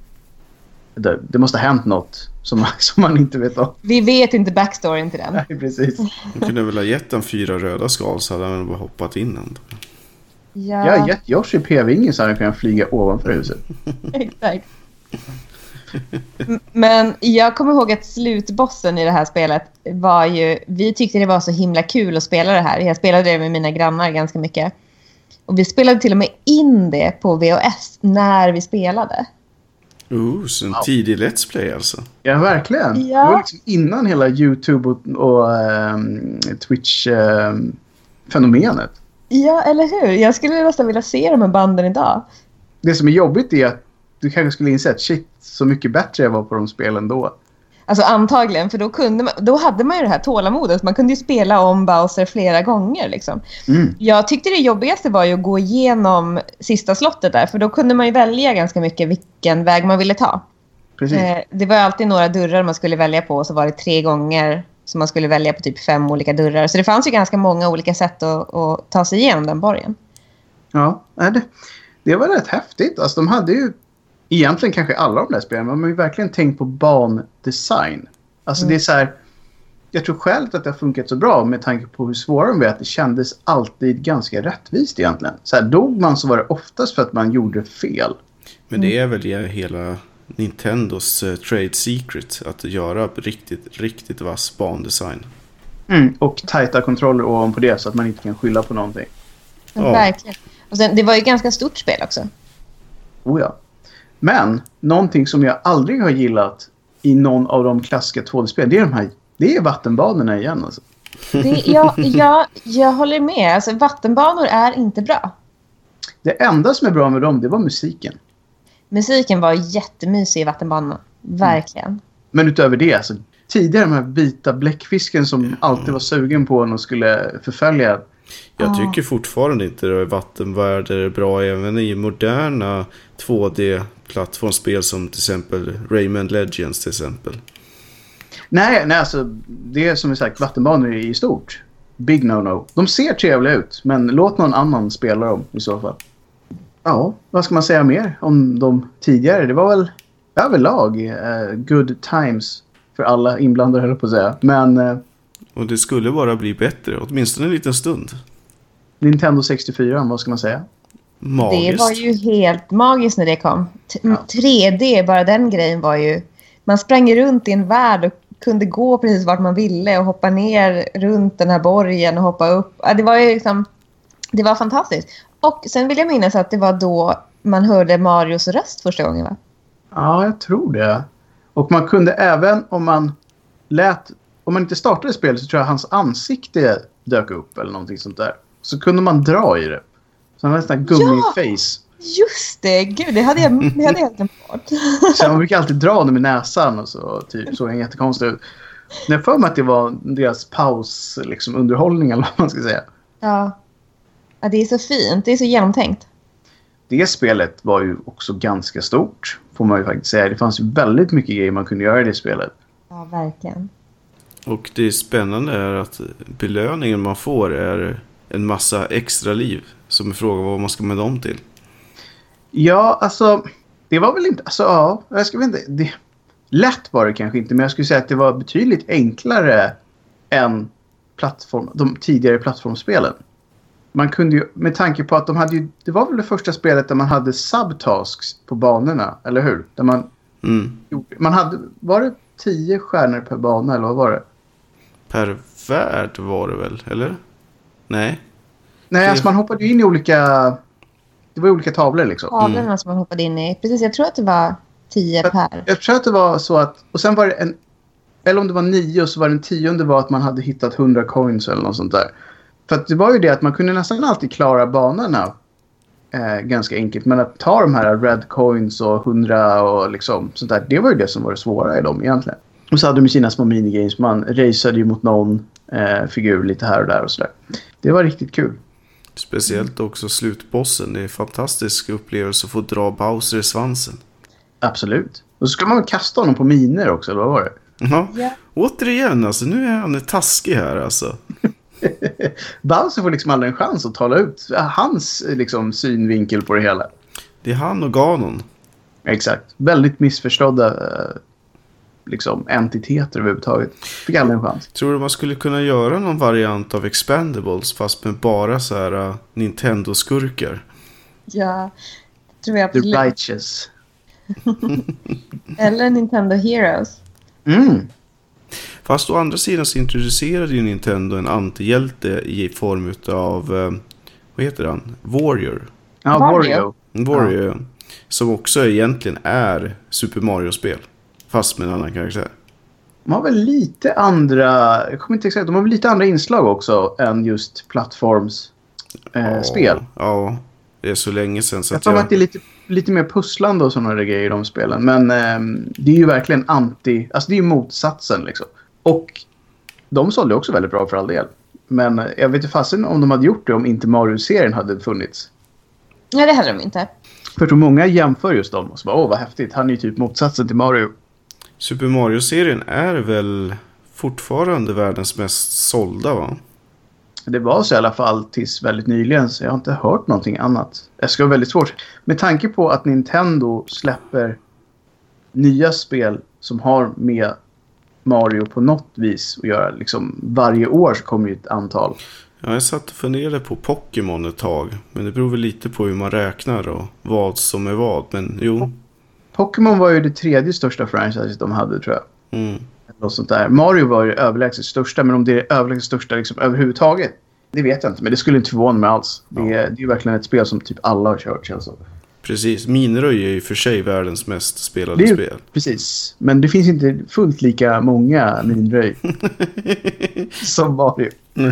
Det, det måste ha hänt något som, man- som man inte vet om. Vi vet inte backstoryn till den. Nej, precis. Man kunde väl ha gett den fyra röda skal så hade han bara hoppat in ändå. Ja, Jag har gett Yoshi p-vingen så han kan flyga ovanför huset. exakt. Men jag kommer ihåg att slutbossen i det här spelet var ju... Vi tyckte det var så himla kul att spela det här. Jag spelade det med mina grannar ganska mycket. Och vi spelade till och med in det på VHS när vi spelade. Oh, så en tidig Let's Play alltså. Ja, verkligen. Ja. Det var liksom innan hela YouTube och, och ehm, Twitch-fenomenet. Ja, eller hur? Jag skulle nästan vilja se de här banden idag. det som är jobbigt är att du kanske skulle inse att shit, så mycket bättre jag var på de spelen då. Alltså antagligen, för då, kunde man, då hade man ju det här tålamodet. Man kunde ju spela om Bowser flera gånger. Liksom. Mm. Jag tyckte det jobbigaste var ju att gå igenom sista slottet där. För då kunde man ju välja ganska mycket vilken väg man ville ta. Precis. Eh, det var alltid några dörrar man skulle välja på och så var det tre gånger som man skulle välja på typ fem olika dörrar. Så det fanns ju ganska många olika sätt att, att ta sig igenom den borgen. Ja, det, det var rätt häftigt. Alltså, de hade ju egentligen kanske alla de där spelen, men de har ju verkligen tänkt på bandesign. Alltså det är så här, jag tror skälet att det har funkat så bra med tanke på hur svåra de var att det kändes alltid ganska rättvist egentligen. Så här, dog man så var det oftast för att man gjorde fel. Men det är väl i hela Nintendos eh, trade secret. Att göra riktigt, riktigt vass bandesign. Och tajta kontroller ovanpå det så att man inte kan skylla på någonting. Ja. Verkligen. Och sen, det var ju ett ganska stort spel också. Oh ja. Men någonting som jag aldrig har gillat i någon av de klassiska 2D-spelen, det är de här det är vattenbanorna igen alltså. Det, ja, ja, jag håller med. Alltså, vattenbanor är inte bra. Det enda som är bra med dem, det var musiken. Musiken var jättemysig i vattenbanorna. Verkligen. Men utöver det, alltså, tidigare de här vita bläckfisken som alltid var sugen på en och skulle förfölja. Jag Ja. tycker fortfarande inte att vattenvärldar är bra även i moderna 2D-plattformsspel som till exempel Rayman Legends till exempel. Nej, nej alltså, det är som vi sagt vattenbanor i stort. Big no-no. De ser trevliga ut, men låt någon annan spela dem i så fall. Ja, vad ska man säga mer om de tidigare? Det var väl överlag eh, good times för alla inblandade, höll jag på att säga. Men eh, Och det skulle bara bli bättre, åtminstone en liten stund. Nintendo 64, vad ska man säga? Magiskt. Det var ju helt magiskt när det kom. T- Ja. 3D, bara den grejen var ju... Man sprang runt i en värld och kunde gå precis vart man ville och hoppa ner runt den här borgen och hoppa upp. Det var ju liksom... Det var fantastiskt. Och sen vill jag minnas att det var då man hörde Marios röst första gången, va? Ja, jag tror det. Och man kunde även om man lät... Om man inte startade spelet så tror jag hans ansikte dök upp eller någonting sånt där. Så kunde man dra i det. Så han sån här gummiface. Just det! Gud, det hade jag, det hade jag. Så man brukar alltid dra honom i näsan och så typ, såg han jättekonstig ut. Men jag för mig att det var deras paus, liksom underhållning eller vad man ska säga. Ja. ja. Det är så fint. Det är så genomtänkt. Det spelet var ju också ganska stort, får man ju faktiskt säga. Det fanns ju väldigt mycket grejer man kunde göra i det spelet. Ja, verkligen. Och det spännande är att belöningen man får är en massa extra liv. Som är frågan vad man ska med dem till. Ja, alltså. Det var väl inte... Alltså, ja. Jag ska inte... Det, lätt var det kanske inte, men jag skulle säga att det var betydligt enklare än plattform, de tidigare plattformsspelen. Man kunde ju, med tanke på att de hade ju... Det var väl det första spelet där man hade subtasks på banorna, eller hur? Där man Mm. Man hade... Var det tio stjärnor per bana, eller vad var det? Per värld var det väl, eller? Nej. Nej, alltså man hoppade in i olika... Det var olika tavlor liksom. Tavlorna som man hoppade in i. Precis, jag tror att det var tio Jag- per. Jag tror att det var så att... Och sen var det en... Eller om det var nio och så var den tionde var att man hade hittat 100 coins eller något sånt där. För att det var ju det att man kunde nästan alltid klara banorna eh, ganska enkelt. Men att ta de här red coins och 100 och liksom sånt där. Det var ju det som var det svåra i dem egentligen. Och så hade de sina små minigames. Man raceade ju mot någon eh, figur lite här och där och sådär. Det var riktigt kul. Speciellt också slutbossen. Det är en fantastisk upplevelse att få dra Bowser i svansen. Absolut. Och så ska man kasta honom på miner också, eller vad var det? Ja. Ja. Återigen, alltså nu är han taskig här alltså. Bowser får liksom aldrig en chans att tala ut hans liksom, synvinkel på det hela. Det är han och Ganon. Exakt. Väldigt missförstådda eh, liksom, entiteter överhuvudtaget. Fick aldrig en chans. Tror du man skulle kunna göra någon variant av Expendables fast med bara så här uh, Nintendo-skurkar? Ja, tror jag The absolut. Righteous. Eller Nintendo Heroes. Mm. Fast å andra sidan så introducerade ju Nintendo en antihjälte i form av, uh, vad heter han? Warrior. Ja, Wario. Wario. Warrior. Som också egentligen är Super Mario-spel. Fast med en annan karaktär. De har väl lite andra... Jag kommer inte exakt. De har väl lite andra inslag också än just plattformsspel. Eh, spel. Ja, det är så länge sedan så Jag att tror jag... att det är lite, lite mer pusslande och sådana grejer i de spelen. Men ehm, det är ju verkligen anti... Alltså det är ju motsatsen liksom. Och de sålde också väldigt bra för all del. Men eh, jag vet inte fasen om de hade gjort det om inte Mario-serien hade funnits. Nej, det hade de inte. För jag tror många jämför just dem och så bara åh vad häftigt. Han är ju typ motsatsen till Mario. Super Mario-serien är väl fortfarande världens mest sålda va? Det var så i alla fall tills väldigt nyligen så jag har inte hört någonting annat. Det ska vara väldigt svårt. Med tanke på att Nintendo släpper nya spel som har med Mario på något vis att göra. Liksom, varje år så kommer ju ett antal. Ja, jag satt och funderade på Pokémon ett tag. Men det beror väl lite på hur man räknar och vad som är vad. Men jo. Pokémon var ju det tredje största franchiset de hade tror jag. Mm. Något sånt där. Mario var ju överlägset största men om det är överlägset största liksom, överhuvudtaget. Det vet jag inte men det skulle inte förvåna mig alls. Det, är, det är ju verkligen ett spel som typ alla har kört känns som. Precis. Minröj är ju för sig världens mest spelade ju- spel. Precis. Men det finns inte fullt lika många minröj som Mario.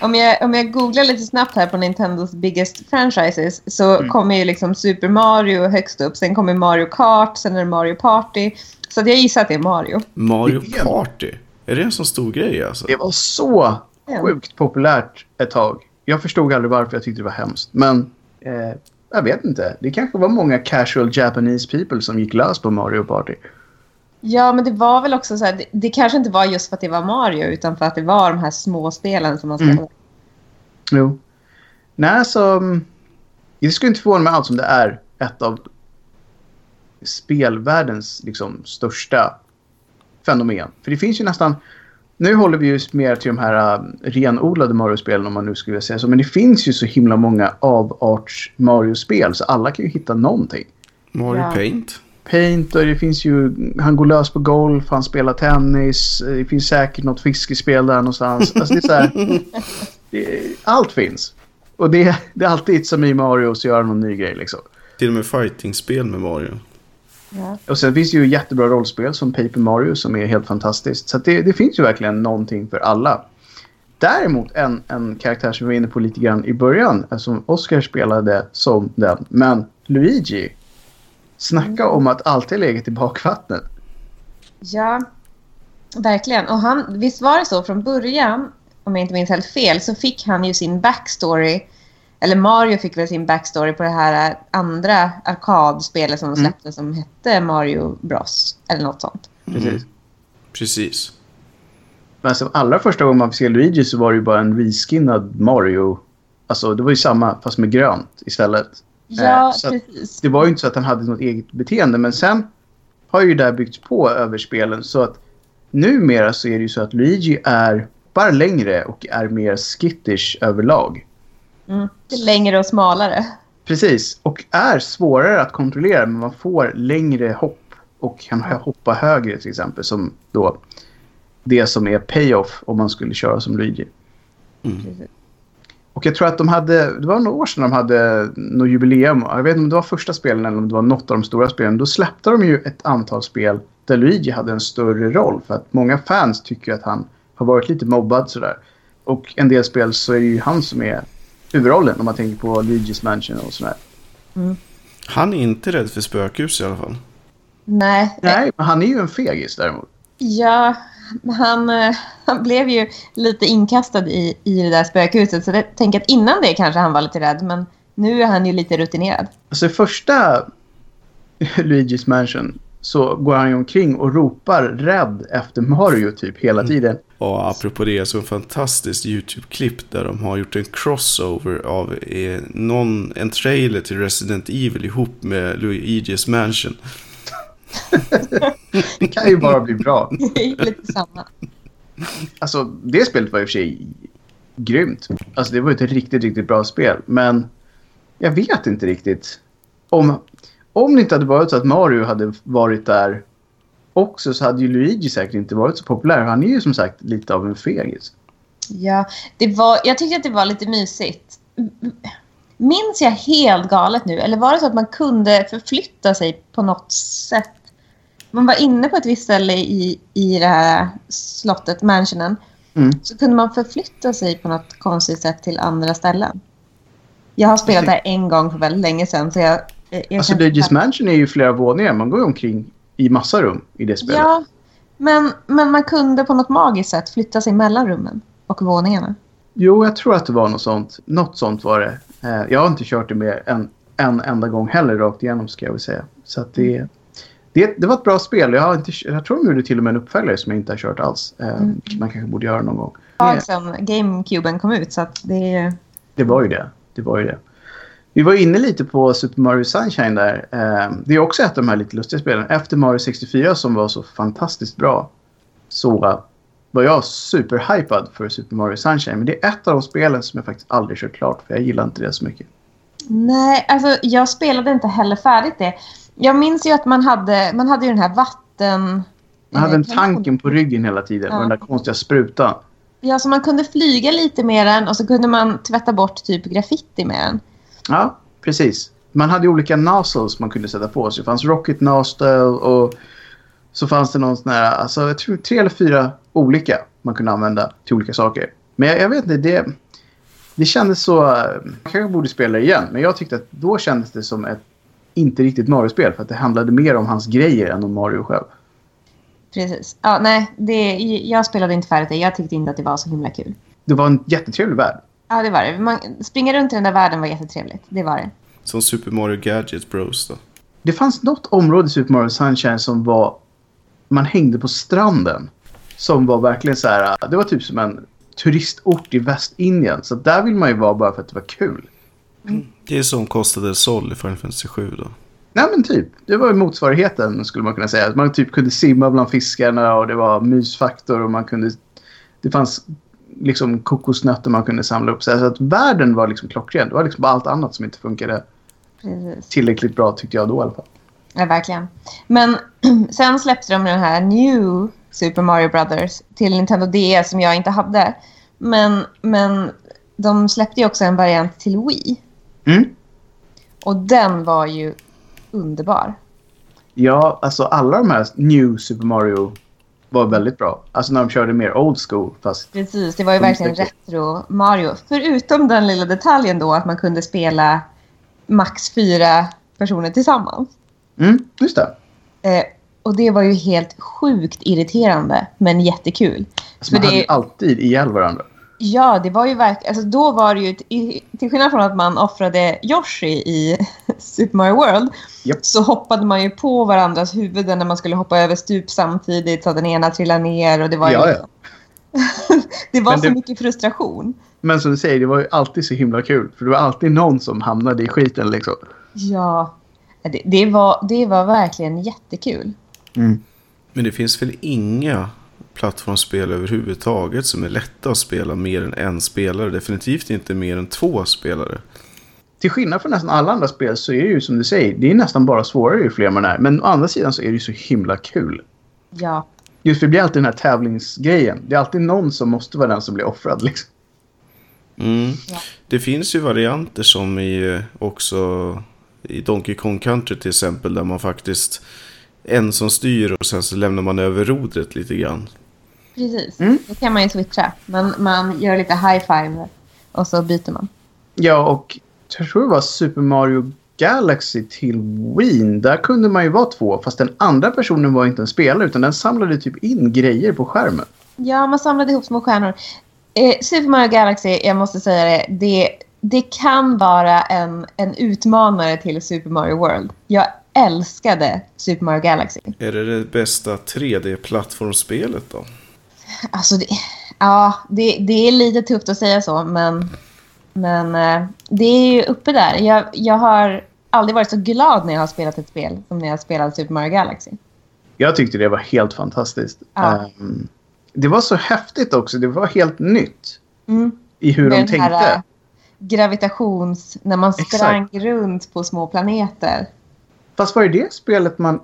Om jag, om jag googlar lite snabbt här på Nintendos biggest franchises så Mm. kommer ju liksom Super Mario högst upp. Sen kommer Mario Kart, sen är det Mario Party. Så att jag gissar att det är Mario. Mario Party. Är det en sån stor grej alltså? Det var så sjukt populärt ett tag. Jag förstod aldrig varför jag tyckte det var hemskt. Men eh, jag vet inte. Det kanske var många casual Japanese people som gick lös på Mario Party. Ja, men det var väl också så här, det, det kanske inte var just för att det var Mario utan för att det var de här små spelen som man Mm. spelade. Jo. Nej, så... mm, Det skulle inte förvåna mig alls om det är ett av spelvärldens liksom, största fenomen. För det finns ju nästan... Nu håller vi ju mer till de här uh, renodlade Mario-spelen om man nu skulle vilja säga så. Men det finns ju så himla många avarts Mario-spel så alla kan ju hitta någonting. Mario Ja. Paint? Paint och det finns ju... Han går lös på golf, han spelar tennis. Det finns säkert något fiskespel där någonstans. Alltså det är så här, det, allt finns. Och det, det är alltid som i Mario så göra någon ny grej liksom. Till och med fightingspel med Mario. Ja. Och sen finns det ju jättebra rollspel som Paper Mario som är helt fantastiskt. Så att det, det finns ju verkligen någonting för alla. Däremot en, en karaktär som vi var inne på lite grann i början, eh, som Oscar spelade som den. Men Luigi, snacka om att alltid ha legat i bakvattnet. Ja, verkligen. Och han, visst var det så från början, om jag inte minns helt fel, så fick han ju sin backstory. Eller Mario fick väl sin backstory på det här andra arkadspelet som de Mm. släppte som hette Mario Bros. Eller något sånt. Precis. Precis. Men alltså, allra första gången man fick se Luigi så var det ju bara en reskinnad Mario. Alltså det var ju samma fast med grönt istället. Ja, Eh, så att- precis. Det var ju inte så att han hade något eget beteende men sen har ju det här byggts på över spelen så att numera så är det ju så att Luigi är bara längre och är mer skittish överlag. Mm. Det är längre och smalare. Precis, och är svårare att kontrollera men man får längre hopp och kan hoppa högre till exempel som då det som är payoff om man skulle köra som Luigi. Precis. Och jag tror att de hade, det var några år sedan de hade något jubileum. Jag vet inte om det var första spelen eller om det var något av de stora spelen. Då släppte de ju ett antal spel där Luigi hade en större roll. För att många fans tycker att han har varit lite mobbad sådär. Och en del spel så är det ju han som är huvudrollen om man tänker på Luigi's Mansion och sådär. Han är inte rädd för spökhus i alla fall. Nej, Nej, men han är ju en fegis däremot. Ja, han, eh, han blev ju lite inkastad i, i det där spökhuset. Så jag tänker att innan det kanske han var lite rädd. Men nu är han ju lite rutinerad. Alltså första Luigi's Mansion så går han ju omkring och ropar rädd efter Mario typ hela tiden. Och apropå det så en fantastiskt YouTube-klipp där de har gjort en crossover av eh, någon, en trailer till Resident Evil ihop med Luigi's Mansion. Det kan ju bara bli bra. Lite samma. Alltså, det spelet var i och för sig grymt. Alltså, det var ett riktigt, riktigt bra spel. Men jag vet inte riktigt. Om, om det inte hade varit så att Mario hade varit där också så hade ju Luigi säkert inte varit så populär. Han är ju som sagt lite av en fegis. Ja, det var, jag tyckte att det var lite mysigt. Minns jag helt galet nu? Eller var det så att man kunde förflytta sig på något sätt? Man var inne på ett visst ställe i, i det här slottet, mansionen. Mm. Så kunde man förflytta sig på något konstigt sätt till andra ställen. Jag har spelat det här en gång för väldigt länge sedan. Så jag, jag Alltså, Luigi's Mansion är ju flera våningar. Man går ju omkring i massa rum i det spelet. Ja, men, men man kunde på något magiskt sätt flytta sig mellan rummen och våningarna. Jo, jag tror att det var något sånt. Något sånt var det. Eh, jag har inte kört det mer än en enda gång heller rakt igenom ska jag väl säga. Så det, det, det var ett bra spel. Jag, har inte, jag tror de gjorde till och med en uppföljare som jag inte har kört alls. Eh, Mm. Man kanske borde göra någon gång. tag sedan GameCuben kom ut. Så att det. Det var ju det. Det var ju det. Vi var inne lite på Super Mario Sunshine där. Eh, det är också ett av de här lite lustiga spelen. Efter Mario 64 som var så fantastiskt bra så var jag superhypad för Super Mario Sunshine. Men det är ett av de spelen som jag faktiskt aldrig kört klart för jag gillar inte det så mycket. Nej, alltså jag spelade inte heller färdigt det. Jag minns ju att man hade, man hade ju den här vatten... Man hade en eh, tanken på ryggen hela tiden Ja. och den där konstiga sprutan. Ja, så man kunde flyga lite med den och så kunde man tvätta bort typ graffiti med den. Ja, precis. man hade olika nozzles man kunde sätta på sig. Det fanns rocket nozzle och så fanns det någon sån här, alltså jag tror tre eller fyra olika man kunde använda till olika saker. Men jag, jag vet inte, det, det kändes så... Man kanske borde spela igen, men jag tyckte att då kändes det som ett inte riktigt Mario-spel för att det handlade mer om hans grejer än om Mario själv. Precis. Ja, nej, det, jag spelade inte färdigt det. Jag tyckte inte att det var så himla kul. Det var en jättetrevlig värld. Ja, det var det. Man, springa runt i den där världen var jättetrevligt. Det var det. Som Super Mario Gadget Bros då. Det fanns något område i Super Mario Sunshine som var... Man hängde på stranden. Som var verkligen så här... Det var typ som en turistort i Västindien. Så där vill man ju vara bara för att det var kul. Det är som kostade Sol i Final Fantasy 7 då. Nej men typ. Det var ju motsvarigheten skulle man kunna säga. Man typ kunde simma bland fiskarna och det var mysfaktor och man kunde... Det fanns liksom kokosnötter man kunde samla upp. Så att världen var liksom klockren. Det var liksom bara allt annat som inte funkade Precis. tillräckligt bra tyckte jag då i alla fall. Ja, verkligen. Men sen släppte de den här New Super Mario Brothers till Nintendo DS som jag inte hade. Men, men de släppte ju också en variant till Wii. Mm. Och den var ju underbar. Ja, alltså alla de här New Super Mario var väldigt bra. Alltså när de körde mer old school fast... Precis, det var ju verkligen retro Mario. Förutom den lilla detaljen då att man kunde spela max fyra personer tillsammans. Mm, just det. Eh, och det var ju helt sjukt irriterande, men jättekul. Alltså man För hade det- alltid ihjäl varandra. Ja, det var ju verkligen... Alltså då var det ju... Till skillnad från att man offrade Yoshi i Super Mario World Japp. så hoppade man ju på varandras huvuden när man skulle hoppa över stup samtidigt så att den ena trillade ner och det var ju... Ja, ja. det var Men så det- mycket frustration. Men som du säger, det var ju alltid så himla kul. För det var alltid någon som hamnade i skiten liksom. Ja, det, det, var, det var verkligen jättekul. Men det finns väl inga plattformsspel överhuvudtaget som är lätta att spela mer än en spelare. Definitivt inte mer än två spelare. Till skillnad från nästan alla andra spel så är det ju som du säger, det är nästan bara svårare ju fler man är. Men å andra sidan så är det ju så himla kul. Ja, Just för det blir alltid den här tävlingsgrejen. Det är alltid någon som måste vara den som blir offrad liksom. Mm. Ja. Det finns ju varianter som i också i Donkey Kong Country till exempel där man faktiskt en som styr och sen så lämnar man över rodret lite grann. Precis. Mm. Då kan man ju switcha. Man, man gör lite high five och så byter man. Ja, och jag tror det var Super Mario Galaxy till Wii. Där kunde man ju vara två. Fast den andra personen var inte en spelare utan den samlade typ in grejer på skärmen. Ja, man samlade ihop små stjärnor. Eh, Super Mario Galaxy, jag måste säga det, det, det kan vara en, en utmanare till Super Mario World. Jag älskade Super Mario Galaxy. Är det det bästa 3D-plattformsspelet då? Alltså, det, ja, det, det är lite tufft att säga så, men, men eh, det är ju uppe där. Jag, jag har aldrig varit så glad när jag har spelat ett spel som när jag spelade Super Mario Galaxy. Jag tyckte det var helt fantastiskt. Ja. Ehm, det var så häftigt också. Det var helt nytt Mm. i hur Med de tänkte. här eh, gravitations... När man Exakt. sprang runt på små planeter. Fast var det det spelet man...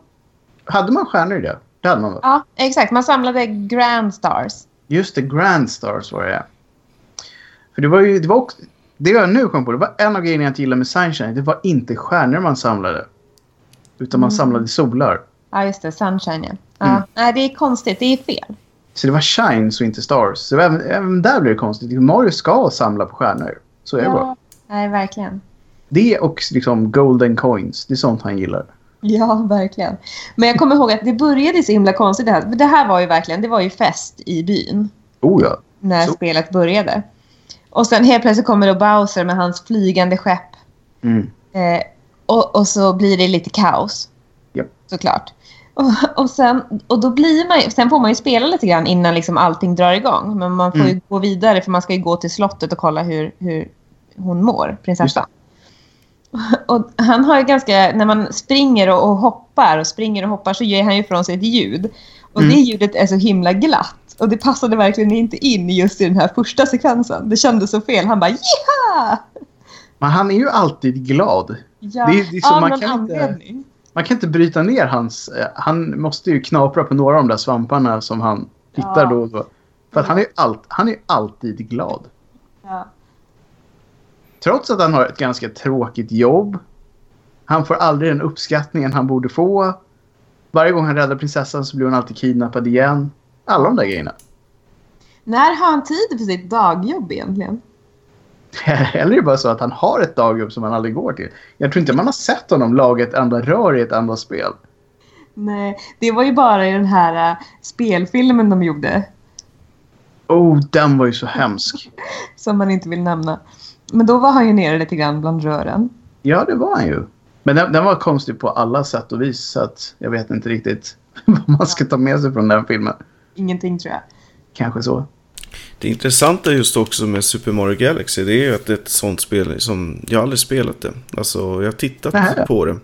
Hade man stjärnor i det? Hade man? Ja, exakt. Man samlade Grand Stars. Just det, Grand Stars var det ja. För det var ju... Det var också... Det jag nu kom på, det var en av grejerna jag inte gillade med Sunshine. Det var inte stjärnor man samlade. Utan man Mm. samlade solar. Ja, just det. Sunshine, ja. ja. Mm. Nej, det är konstigt. Det är fel. Så det var shines och inte stars. Så även, även där blev det konstigt. Mario ska samla på stjärnor. Så är det bara. Nej, verkligen. Det och liksom golden coins. Det är sånt han gillar. Ja, verkligen. Men jag kommer ihåg att det började så himla konstigt det här. Det här var ju verkligen, det var ju fest i byn Oh ja. när Så. spelet började. Och sen helt plötsligt kommer då Bowser med hans flygande skepp. Mm. Eh, och, och så blir det lite kaos. Japp. Såklart. Och, och, sen, och då blir man sen får man ju spela lite grann innan liksom allting drar igång. Men man får ju Mm. gå vidare för man ska gå till slottet och kolla hur, hur hon mår, prinsessan. Och han har ju ganska, när man springer och, och hoppar och springer och hoppar så ger han ju ifrån sig ett ljud. Och Mm. det ljudet är så himla glatt. Och det passade verkligen inte in just i den här första sekvensen. Det kändes så fel. Han bara Jiha! Men han är ju alltid glad. Ja, Det är- det är så av man kan inte- anledning. Man kan inte bryta ner hans... eh, Han måste ju knapra på några av de där svamparna som han hittar Ja. då och då. För att han är ju han är alltid glad. Trots att han har ett ganska tråkigt jobb. Han får aldrig den uppskattningen han borde få. Varje gång han räddar prinsessan så blir hon alltid kidnappad igen. Alla de där grejerna. När har han tid för sitt dagjobb egentligen? Eller är det bara så att han har ett dagjobb som han aldrig går till. Jag tror inte man har sett honom laga ett enda rör i ett enda spel. Nej, det var ju bara i den här uh, spelfilmen de gjorde. Oh, den var ju så hemsk. som man inte vill nämna. Men då var han ju nere lite grann bland rören. Ja, det var han ju. Men den, den var konstig på alla sätt och vis. Så att jag vet inte riktigt vad man ska ta med sig från den filmen. Ingenting tror jag. Kanske så. Det intressanta just också med Super Mario Galaxy det är ju att det är ett sånt spel som jag aldrig spelat det. Alltså jag har tittat Nähä. på det.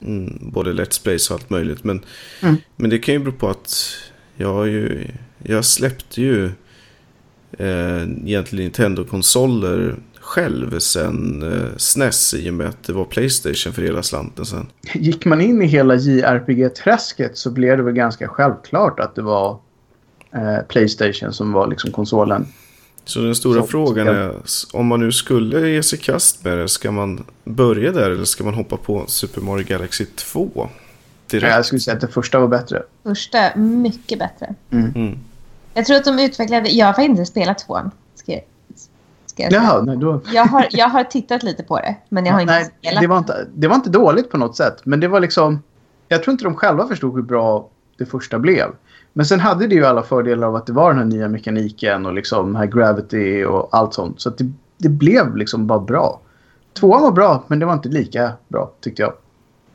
Mm, både Let's Plays och allt möjligt. Men, Mm. men det kan ju bero på att jag har ju... Jag släppte ju eh, egentligen Nintendo-konsoler själv sen eh, SNES i och med att det var Playstation för hela slanten sen. Gick man in i hela JRPG-träsket så blev det väl ganska självklart att det var eh, Playstation som var liksom konsolen. Så den stora Så- frågan är, om man nu skulle ge sig kast med det, ska man börja där eller ska man hoppa på Super Mario Galaxy 2? Direkt? Jag skulle säga att det första var bättre. Första, mycket bättre. Mm. Jag tror att de utvecklade... Jag har inte spelat tvåan. Ska jag, ska jag. Jaha, nej, då... jag, har, jag har tittat lite på det, men jag har inte nej, spelat. det var inte, det var inte dåligt på något sätt. Men det var liksom... Jag tror inte de själva förstod hur bra det första blev. Men sen hade det ju alla fördelar av att det var den här nya mekaniken och liksom här gravity och allt sånt. Så det, det blev liksom bara bra. Tvåan var bra, men det var inte lika bra tyckte jag.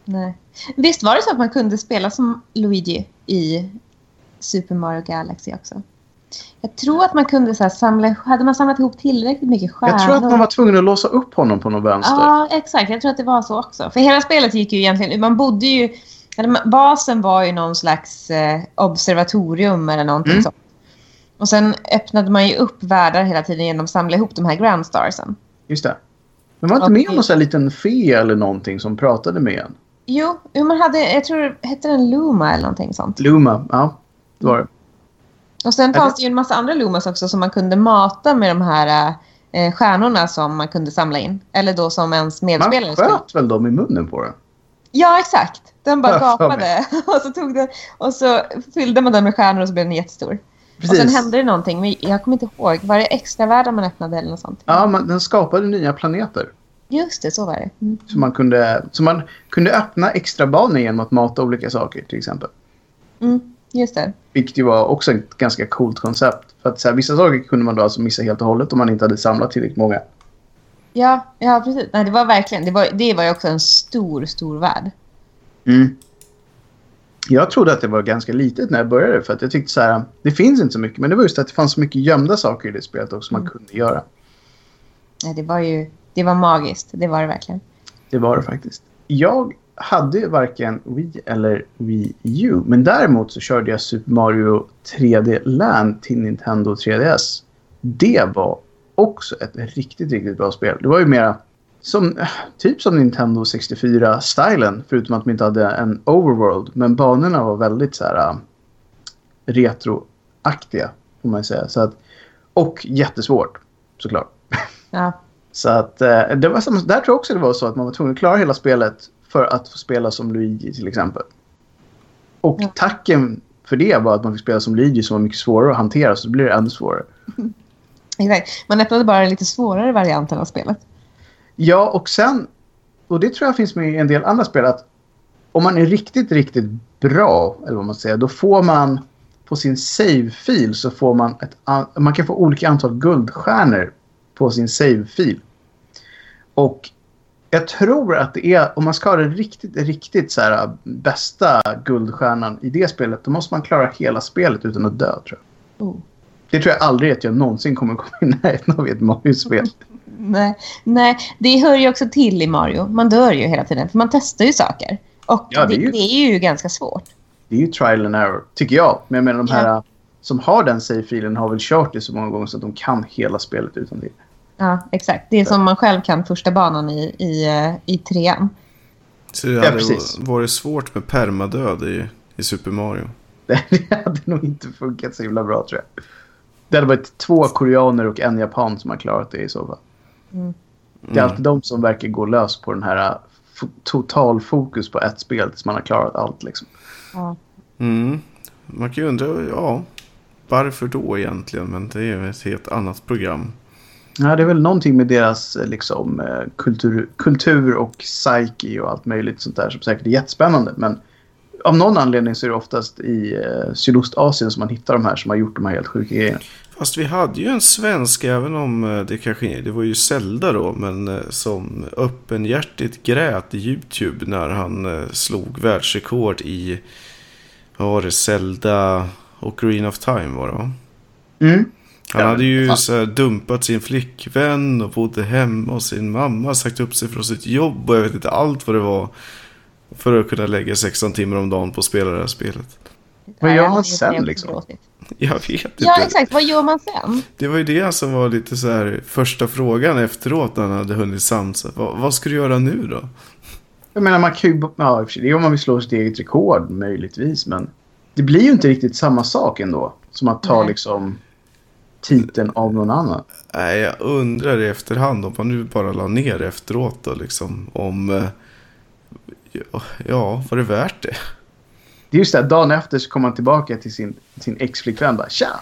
Nej. Visst var det så att man kunde spela som Luigi i Super Mario Galaxy också? Jag tror att man kunde så här samla... Hade man samlat ihop tillräckligt mycket stjärnor? Jag tror att man var tvungen att låsa upp honom på någon vänster. Ja, exakt. Jag tror att det var så också. För hela spelet gick ju egentligen... Man bodde ju... Basen var ju någon slags eh, observatorium eller någonting Mm. sånt. Och sen öppnade man ju upp världar hela tiden genom att samla ihop de här Grand Starsen. Just det. Men var inte Och med om någon sån här liten fe eller någonting som pratade med en? Jo, jo, man hade... Jag tror... Hette den Luma eller någonting sånt? Luma, ja. Det var det. Och sen fanns det- ju en massa andra Lumas också som man kunde mata med de här eh, stjärnorna som man kunde samla in. Eller då som ens medspelare Man sköt väl dem i munnen på den? Ja, exakt. Den bara gapade. och, så tog den, och så fyllde man den med stjärnor och så blev den jättestor. Och sen hände det någonting, men jag kommer inte ihåg. Var det extra världar man öppnade eller något sånt? Ja, man, den skapade nya planeter. Just det, så var det. Mm. Så man kunde, så man kunde öppna extra banor genom att mata olika saker till exempel. Mm, just det. Vilket ju var också ett ganska coolt koncept. För att så här, vissa saker kunde man då alltså missa helt och hållet om man inte hade samlat tillräckligt många. Ja, ja precis. Nej, det var verkligen... Det var, det var ju också en stor, stor värld. Mm. Jag trodde att det var ganska litet när jag började för att jag tyckte så här, det finns inte så mycket. Men det var just att det fanns så mycket gömda saker i det spelet också som man kunde göra. Nej, det var ju... Det var magiskt. Det var det verkligen. Det var det faktiskt. Jag hade varken Wii eller Wii U. Men däremot så körde jag Super Mario 3D Land till Nintendo 3DS. Det var också ett riktigt, riktigt bra spel. Det var ju mera som, typ som Nintendo 64-stilen. Förutom att de inte hade en overworld. Men banorna var väldigt så här äh, retroaktiga. Får man säga. Så att, och jättesvårt såklart. Ja. Så att eh, det var samma, där tror jag också det var så att man var tvungen att klara hela spelet för att få spela som Luigi till exempel. Och Ja. tacken för det var att man fick spela som Luigi som var mycket svårare att hantera så blir det ännu svårare. Exakt. Man öppnade bara den lite svårare varianten av spelet. Ja, och sen, och det tror jag finns med i en del andra spel, att om man är riktigt, riktigt bra, eller vad man säger, då får man på sin save-fil så får man ett, an- man kan få olika antal guldstjärnor på sin save-fil. Och jag tror att det är, om man ska ha den riktigt, riktigt så här bästa guldstjärnan i det spelet, då måste man klara hela spelet utan att dö, tror jag. Oh. Det tror jag aldrig att jag någonsin kommer komma i närheten av i ett Mario-spel. Nej, nej, det hör ju också till i Mario. Man dör ju hela tiden, för man testar ju saker. Och Ja, det är ju- det är ju ganska svårt. Det är ju trial and error, tycker jag. Men jag menar de här Ja. som har den save-filen har väl kört det så många gånger så att de kan hela spelet utan det. Ja, exakt. Det är som man själv kan första banan i, i, eh, i trean. Så det hade precis. varit svårt med permadöd i, i Super Mario. Det hade nog inte funkat så himla bra tror jag. Det hade varit två koreaner och en japan som har klarat det i så fall. Mm. Det är alltid de som verkar gå lös på den här f- total fokus på ett spel tills man har klarat allt. Liksom. Ja. Mm. Man kan ju undra, ja, varför då egentligen? Men det är ett helt annat program. Ja, det är väl någonting med deras eh, liksom, eh, kultur, kultur och psyche och allt möjligt sånt där som säkert är jättespännande. Men av någon anledning så är det oftast i eh, Sydostasien som man hittar de här som har gjort de här helt sjuka grejerna. Fast vi hade ju en svensk, även om eh, det kanske det var ju Zelda då, men som öppenhjärtigt grät i YouTube när han slog världsrekord i, vad var det, Zelda och Green of Time var det va? Mm. Han hade ju så här dumpat sin flickvän och bodde hemma och sin mamma sagt upp sig från sitt jobb och jag vet inte allt vad det var. För att kunna lägga 16 timmar om dagen på att spela det här spelet. Vad gör jag man sen, liksom? Jag vet inte. Ja, exakt. Vad gör man sen? Det var ju det som var lite så här första frågan efteråt när han hade hunnit samsa. Vad, vad ska du göra nu då? Jag menar, man kan ju... Ja, det är om man vill slå sitt eget rekord möjligtvis, men det blir ju inte riktigt samma sak ändå. Som att ta Nej. liksom titeln av någon annan. Nej, jag undrar i efterhand om man nu bara la ner efteråt då liksom. Om... eh, ja, var det värt det? Det är just det, dagen efter så kommer man tillbaka till sin, sin ex-flickvän bara Tja!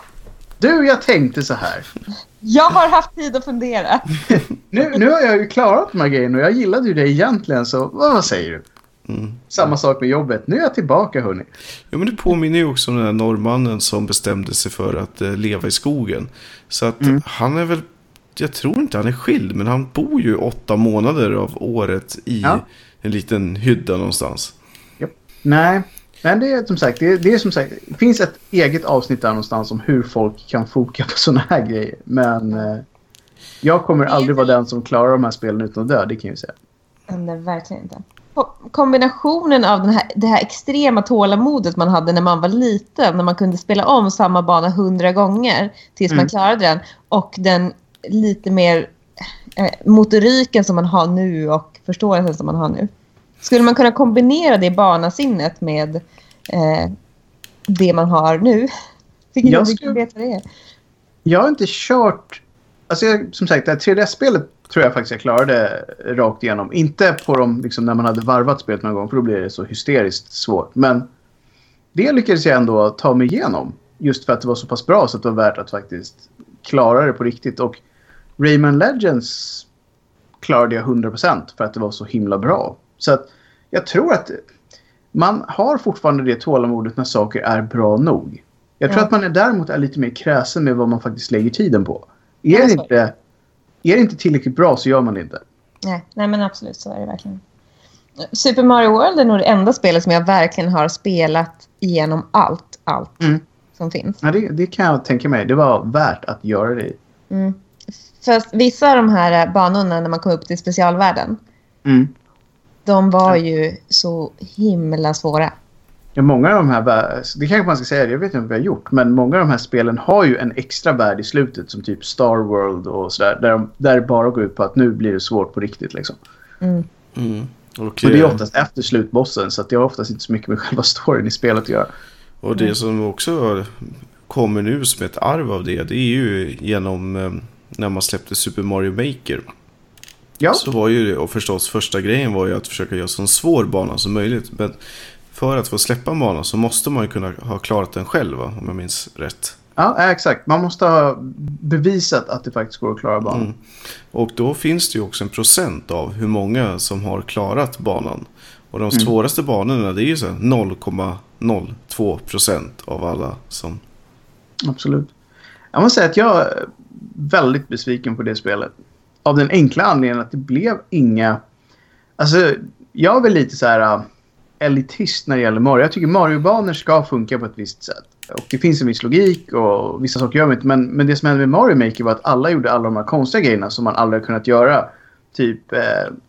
Du, jag tänkte så här. Jag har haft tid att fundera. Nu, nu har jag ju klarat de här grejerna och jag gillade ju det egentligen så vad, vad säger du? Mm. Samma sak med jobbet. Nu är jag tillbaka hörni. Ja, men det påminner ju också om den här norrmannen som bestämde sig för att eh, leva i skogen. Så att Mm. han är väl, jag tror inte han är skild, men han bor ju åtta månader av året i Ja. en liten hydda någonstans. Nej, men det är som sagt, det, det är som sagt, det finns ett eget avsnitt där någonstans om hur folk kan foka på sådana här grejer. Men eh, jag kommer är aldrig vara den som klarar de här spelen utan att dö, det kan jag ju säga. Nej, verkligen inte. Ko- Kombinationen av den här, det här extrema tålamodet man hade när man var liten, när man kunde spela om samma bana hundra gånger tills man Mm. klarade den, och den lite mer eh, motoriken som man har nu och förståelsen som man har nu. Skulle man kunna kombinera det banasinnet med eh, det man har nu? Vilket Jag jag skulle- skulle veta det är. Jag har inte kört... Alltså jag, som sagt, det här 3DS-spelet tror jag faktiskt jag klarade rakt igenom. Inte på dem liksom, när man hade varvat spelet någon gång, för då blir det så hysteriskt svårt. Men det lyckades jag ändå ta mig igenom. Just för att det var så pass bra så att det var värt att faktiskt klara det på riktigt. Och Rayman Legends klarade jag 100% för att det var så himla bra. Så att jag tror att man har fortfarande det tålamodet när saker är bra nog. Jag tror Ja. att man är däremot är lite mer kräsen med vad man faktiskt lägger tiden på. Ja, Är det, så är inte, är det inte tillräckligt bra så gör man det inte. Nej, nej, men absolut så är det verkligen. Super Mario World är nog det enda spelet som jag verkligen har spelat igenom allt, allt Mm. som finns. Ja, det, det kan jag tänka mig. Det var värt att göra det. Mm. För vissa av de här eh, banorna när man kom upp till specialvärlden, Mm. de var ju så himla svåra. Ja, många av de här, det kanske man ska säga, jag vet inte vad vi har gjort, men många av de här spelen har ju en extra värld i slutet som typ Star World och sådär. Där, de- där det bara går ut på att nu blir det svårt på riktigt liksom. Mm. Mm. Och, Och det är eh, oftast efter slutbossen så att det har oftast inte så mycket med själva storyn i spelet att göra. och det som också kommer nu som ett arv av det, det är ju genom eh, när man släppte Super Mario Maker. Ja, Så var ju det, och förstås första grejen var ju att försöka göra så en svår bana som möjligt. Men för att få släppa en bana så måste man ju kunna ha klarat den själv, va? om jag minns rätt. ja exakt. Man måste ha bevisat att det faktiskt går att klara banan. Mm. Och då finns det ju också en procent av hur många som har klarat banan. Och de svåraste banorna det är ju så här 0,02 procent av alla som... Absolut. Jag måste säga att jag är väldigt besviken på det spelet. Av den enkla anledningen att det blev inga... Alltså, jag är väl lite så här elitist när det gäller Mario. Jag tycker Mario-banor ska funka på ett visst sätt. Och det finns en viss logik och vissa saker gör man inte. Men, men det som hände med Mario Maker var att alla gjorde alla de här konstiga grejerna som man aldrig har kunnat göra. Typ, eh,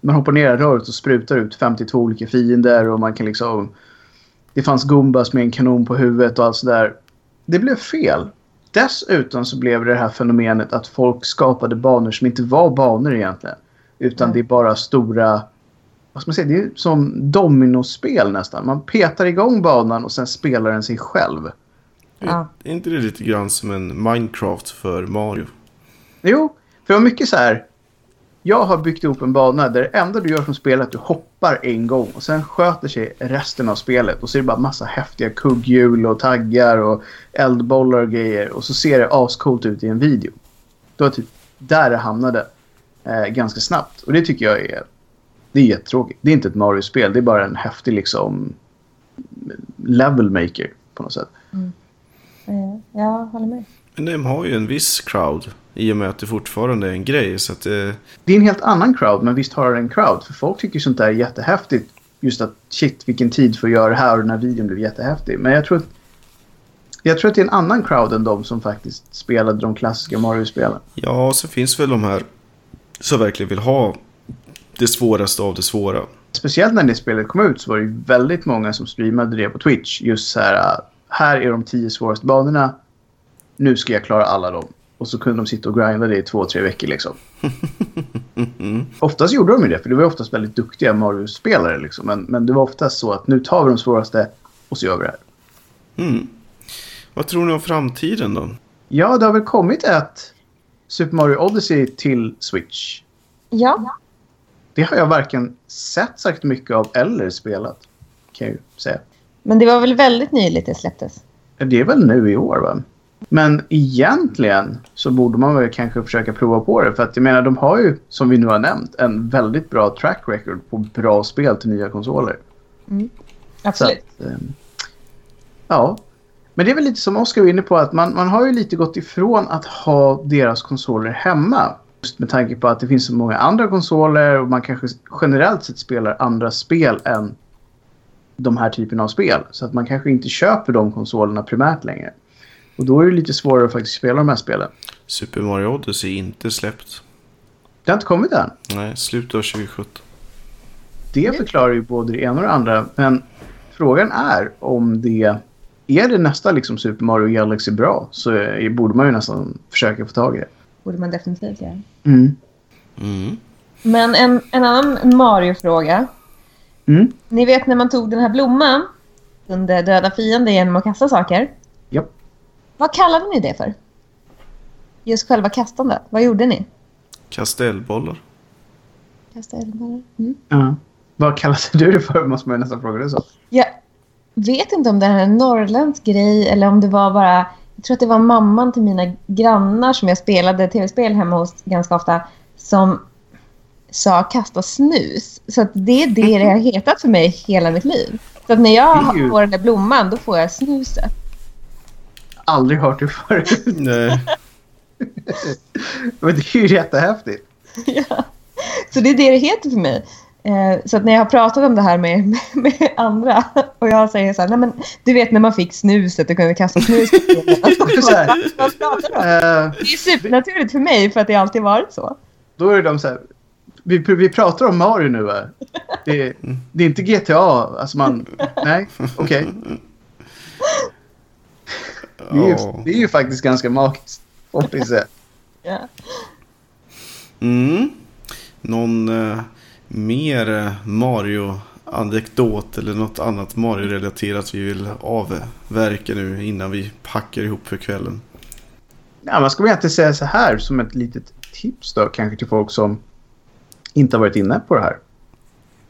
man hoppar ner i röret och sprutar ut 52 olika fiender och man kan liksom... Det fanns Gumbas med en kanon på huvudet och allt sådär. Det blev fel. Dessutom så blev det det här fenomenet att folk skapade banor som inte var banor egentligen. Utan Mm. det är bara stora... Vad ska man säga? Det är som dominospel nästan. Man petar igång banan och sen spelar den sig själv. Ja. Är inte det lite grann som en Minecraft för Mario? Jo, för det var mycket så här... Jag har byggt ihop en bana där det enda du gör som spelare är att du hoppar en gång och sen sköter sig resten av spelet. Och så är det bara massa häftiga kugghjul och taggar och eldbollar och grejer. Och så ser det ascoolt ut i en video. Det var typ där det hamnade eh, ganska snabbt. Och det tycker jag är, det är jättetråkigt. Det är inte ett Mario-spel, det är bara en häftig liksom level maker på något sätt. Eh, Jag håller med. Men de har ju en viss crowd. I och med att det fortfarande är en grej. Så att eh, Det är en helt annan crowd, men visst har det en crowd. För folk tycker sånt där är jättehäftigt. Just att shit, vilken tid för att göra det här och den här videon blev jättehäftig. Men jag tror att jag tror att det är en annan crowd än de som faktiskt spelade de klassiska Mario-spelen. ja, så finns väl de här som verkligen vill ha det svåraste av det svåra. Speciellt när det spelet kom ut så var det väldigt många som streamade det på Twitch. Just så här, här är de tio svåraste banorna. Nu ska jag klara alla dem. Och så kunde de sitta och grinda det i två, tre veckor liksom. Oftast gjorde de ju det, för det var oftast väldigt duktiga Mario-spelare liksom. Men, men det var oftast så att nu tar vi de svåraste och så gör vi det här. Mm. Vad tror ni om framtiden då? Ja, det har väl kommit ett Super Mario Odyssey till Switch. Ja, Det har jag varken sett sagt mycket av eller spelat. Kan jag ju säga. men det var väl väldigt nyligt det släpptes. Det är väl nu i år va? Men egentligen så borde man väl kanske försöka prova på det. För att jag menar, de har ju, som vi nu har nämnt, en väldigt bra track record på bra spel till nya konsoler. Så Absolut. att, ehm, ja. Men det är väl lite som Oskar var inne på att man, man har ju lite gått ifrån att ha deras konsoler hemma. Just med tanke på att det finns så många andra konsoler och man kanske generellt sett spelar andra spel än de här typerna av spel. Så att man kanske inte köper de konsolerna primärt längre. Och då är det lite svårare att faktiskt spela de här spelen. Super Mario Odyssey är inte släppt. Det har inte kommit än. Nej, slutet av 2017. Det förklarar ju både det ena och det andra. Men frågan är om det... Är det nästa liksom Super Mario Galaxy bra så borde man ju nästan försöka få tag i det. Borde man definitivt göra. Mm. Mm. Men en, en annan Mario-fråga. Mm. Ni vet när man tog den här blomman, kunde döda fiender genom att kasta saker. Japp. Vad kallade ni det för? Just själva kastandet. Vad gjorde ni? Kastellbollar. Kasta eldbollar? Mm. Ja. Vad kallade du det för? Måste man nästan fråga det så. Jag vet inte om det här är en norrländsk grej eller om det var bara... Jag tror att det var mamman till mina grannar som jag spelade tv-spel hemma hos ganska ofta som sa kasta snus. Så att det är det det har hetat för mig hela mitt liv. Så att när jag ju- får den där blomman då får jag snuset. Aldrig hört det förut. Nej. Men det är ju jättehäftigt. ja. Så det är det det heter för mig. Eh, så att när jag har pratat om det här med, med, med andra och jag säger så här, nej men du vet när man fick snuset och kunde kasta snus på scenen." Så här. Vad pratar om? Eh, Det är supernaturligt för mig för att det alltid varit så. då är de så här. Vi, vi pratar om Mario nu va? Det, det är inte GTA. Alltså man... Nej, okej. Det, är det är ju faktiskt ganska magiskt. Se. Ja. Mm. Någon eh, mer Mario-anekdot eller något annat Mario-relaterat vi vill avverka nu innan vi packar ihop för kvällen? Ja, man ska väl inte säga så här som ett litet tips då kanske till folk som inte har varit inne på det här.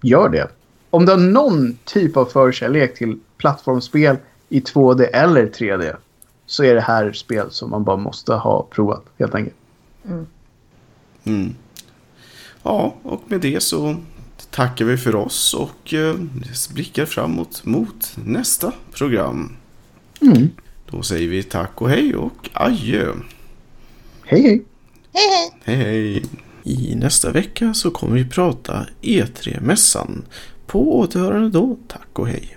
Gör det. Om du har någon typ av förkärlek till plattformsspel i 2D eller 3D så är det här spel som man bara måste ha provat helt enkelt. Mm. Ja, och med det så tackar vi för oss och eh, blickar framåt mot nästa program. Mm. Då säger vi tack och hej och adjö. Hej hej! Hej hej! Hej hej! I nästa vecka så kommer vi prata E3-mässan. På återhörande då, tack och hej.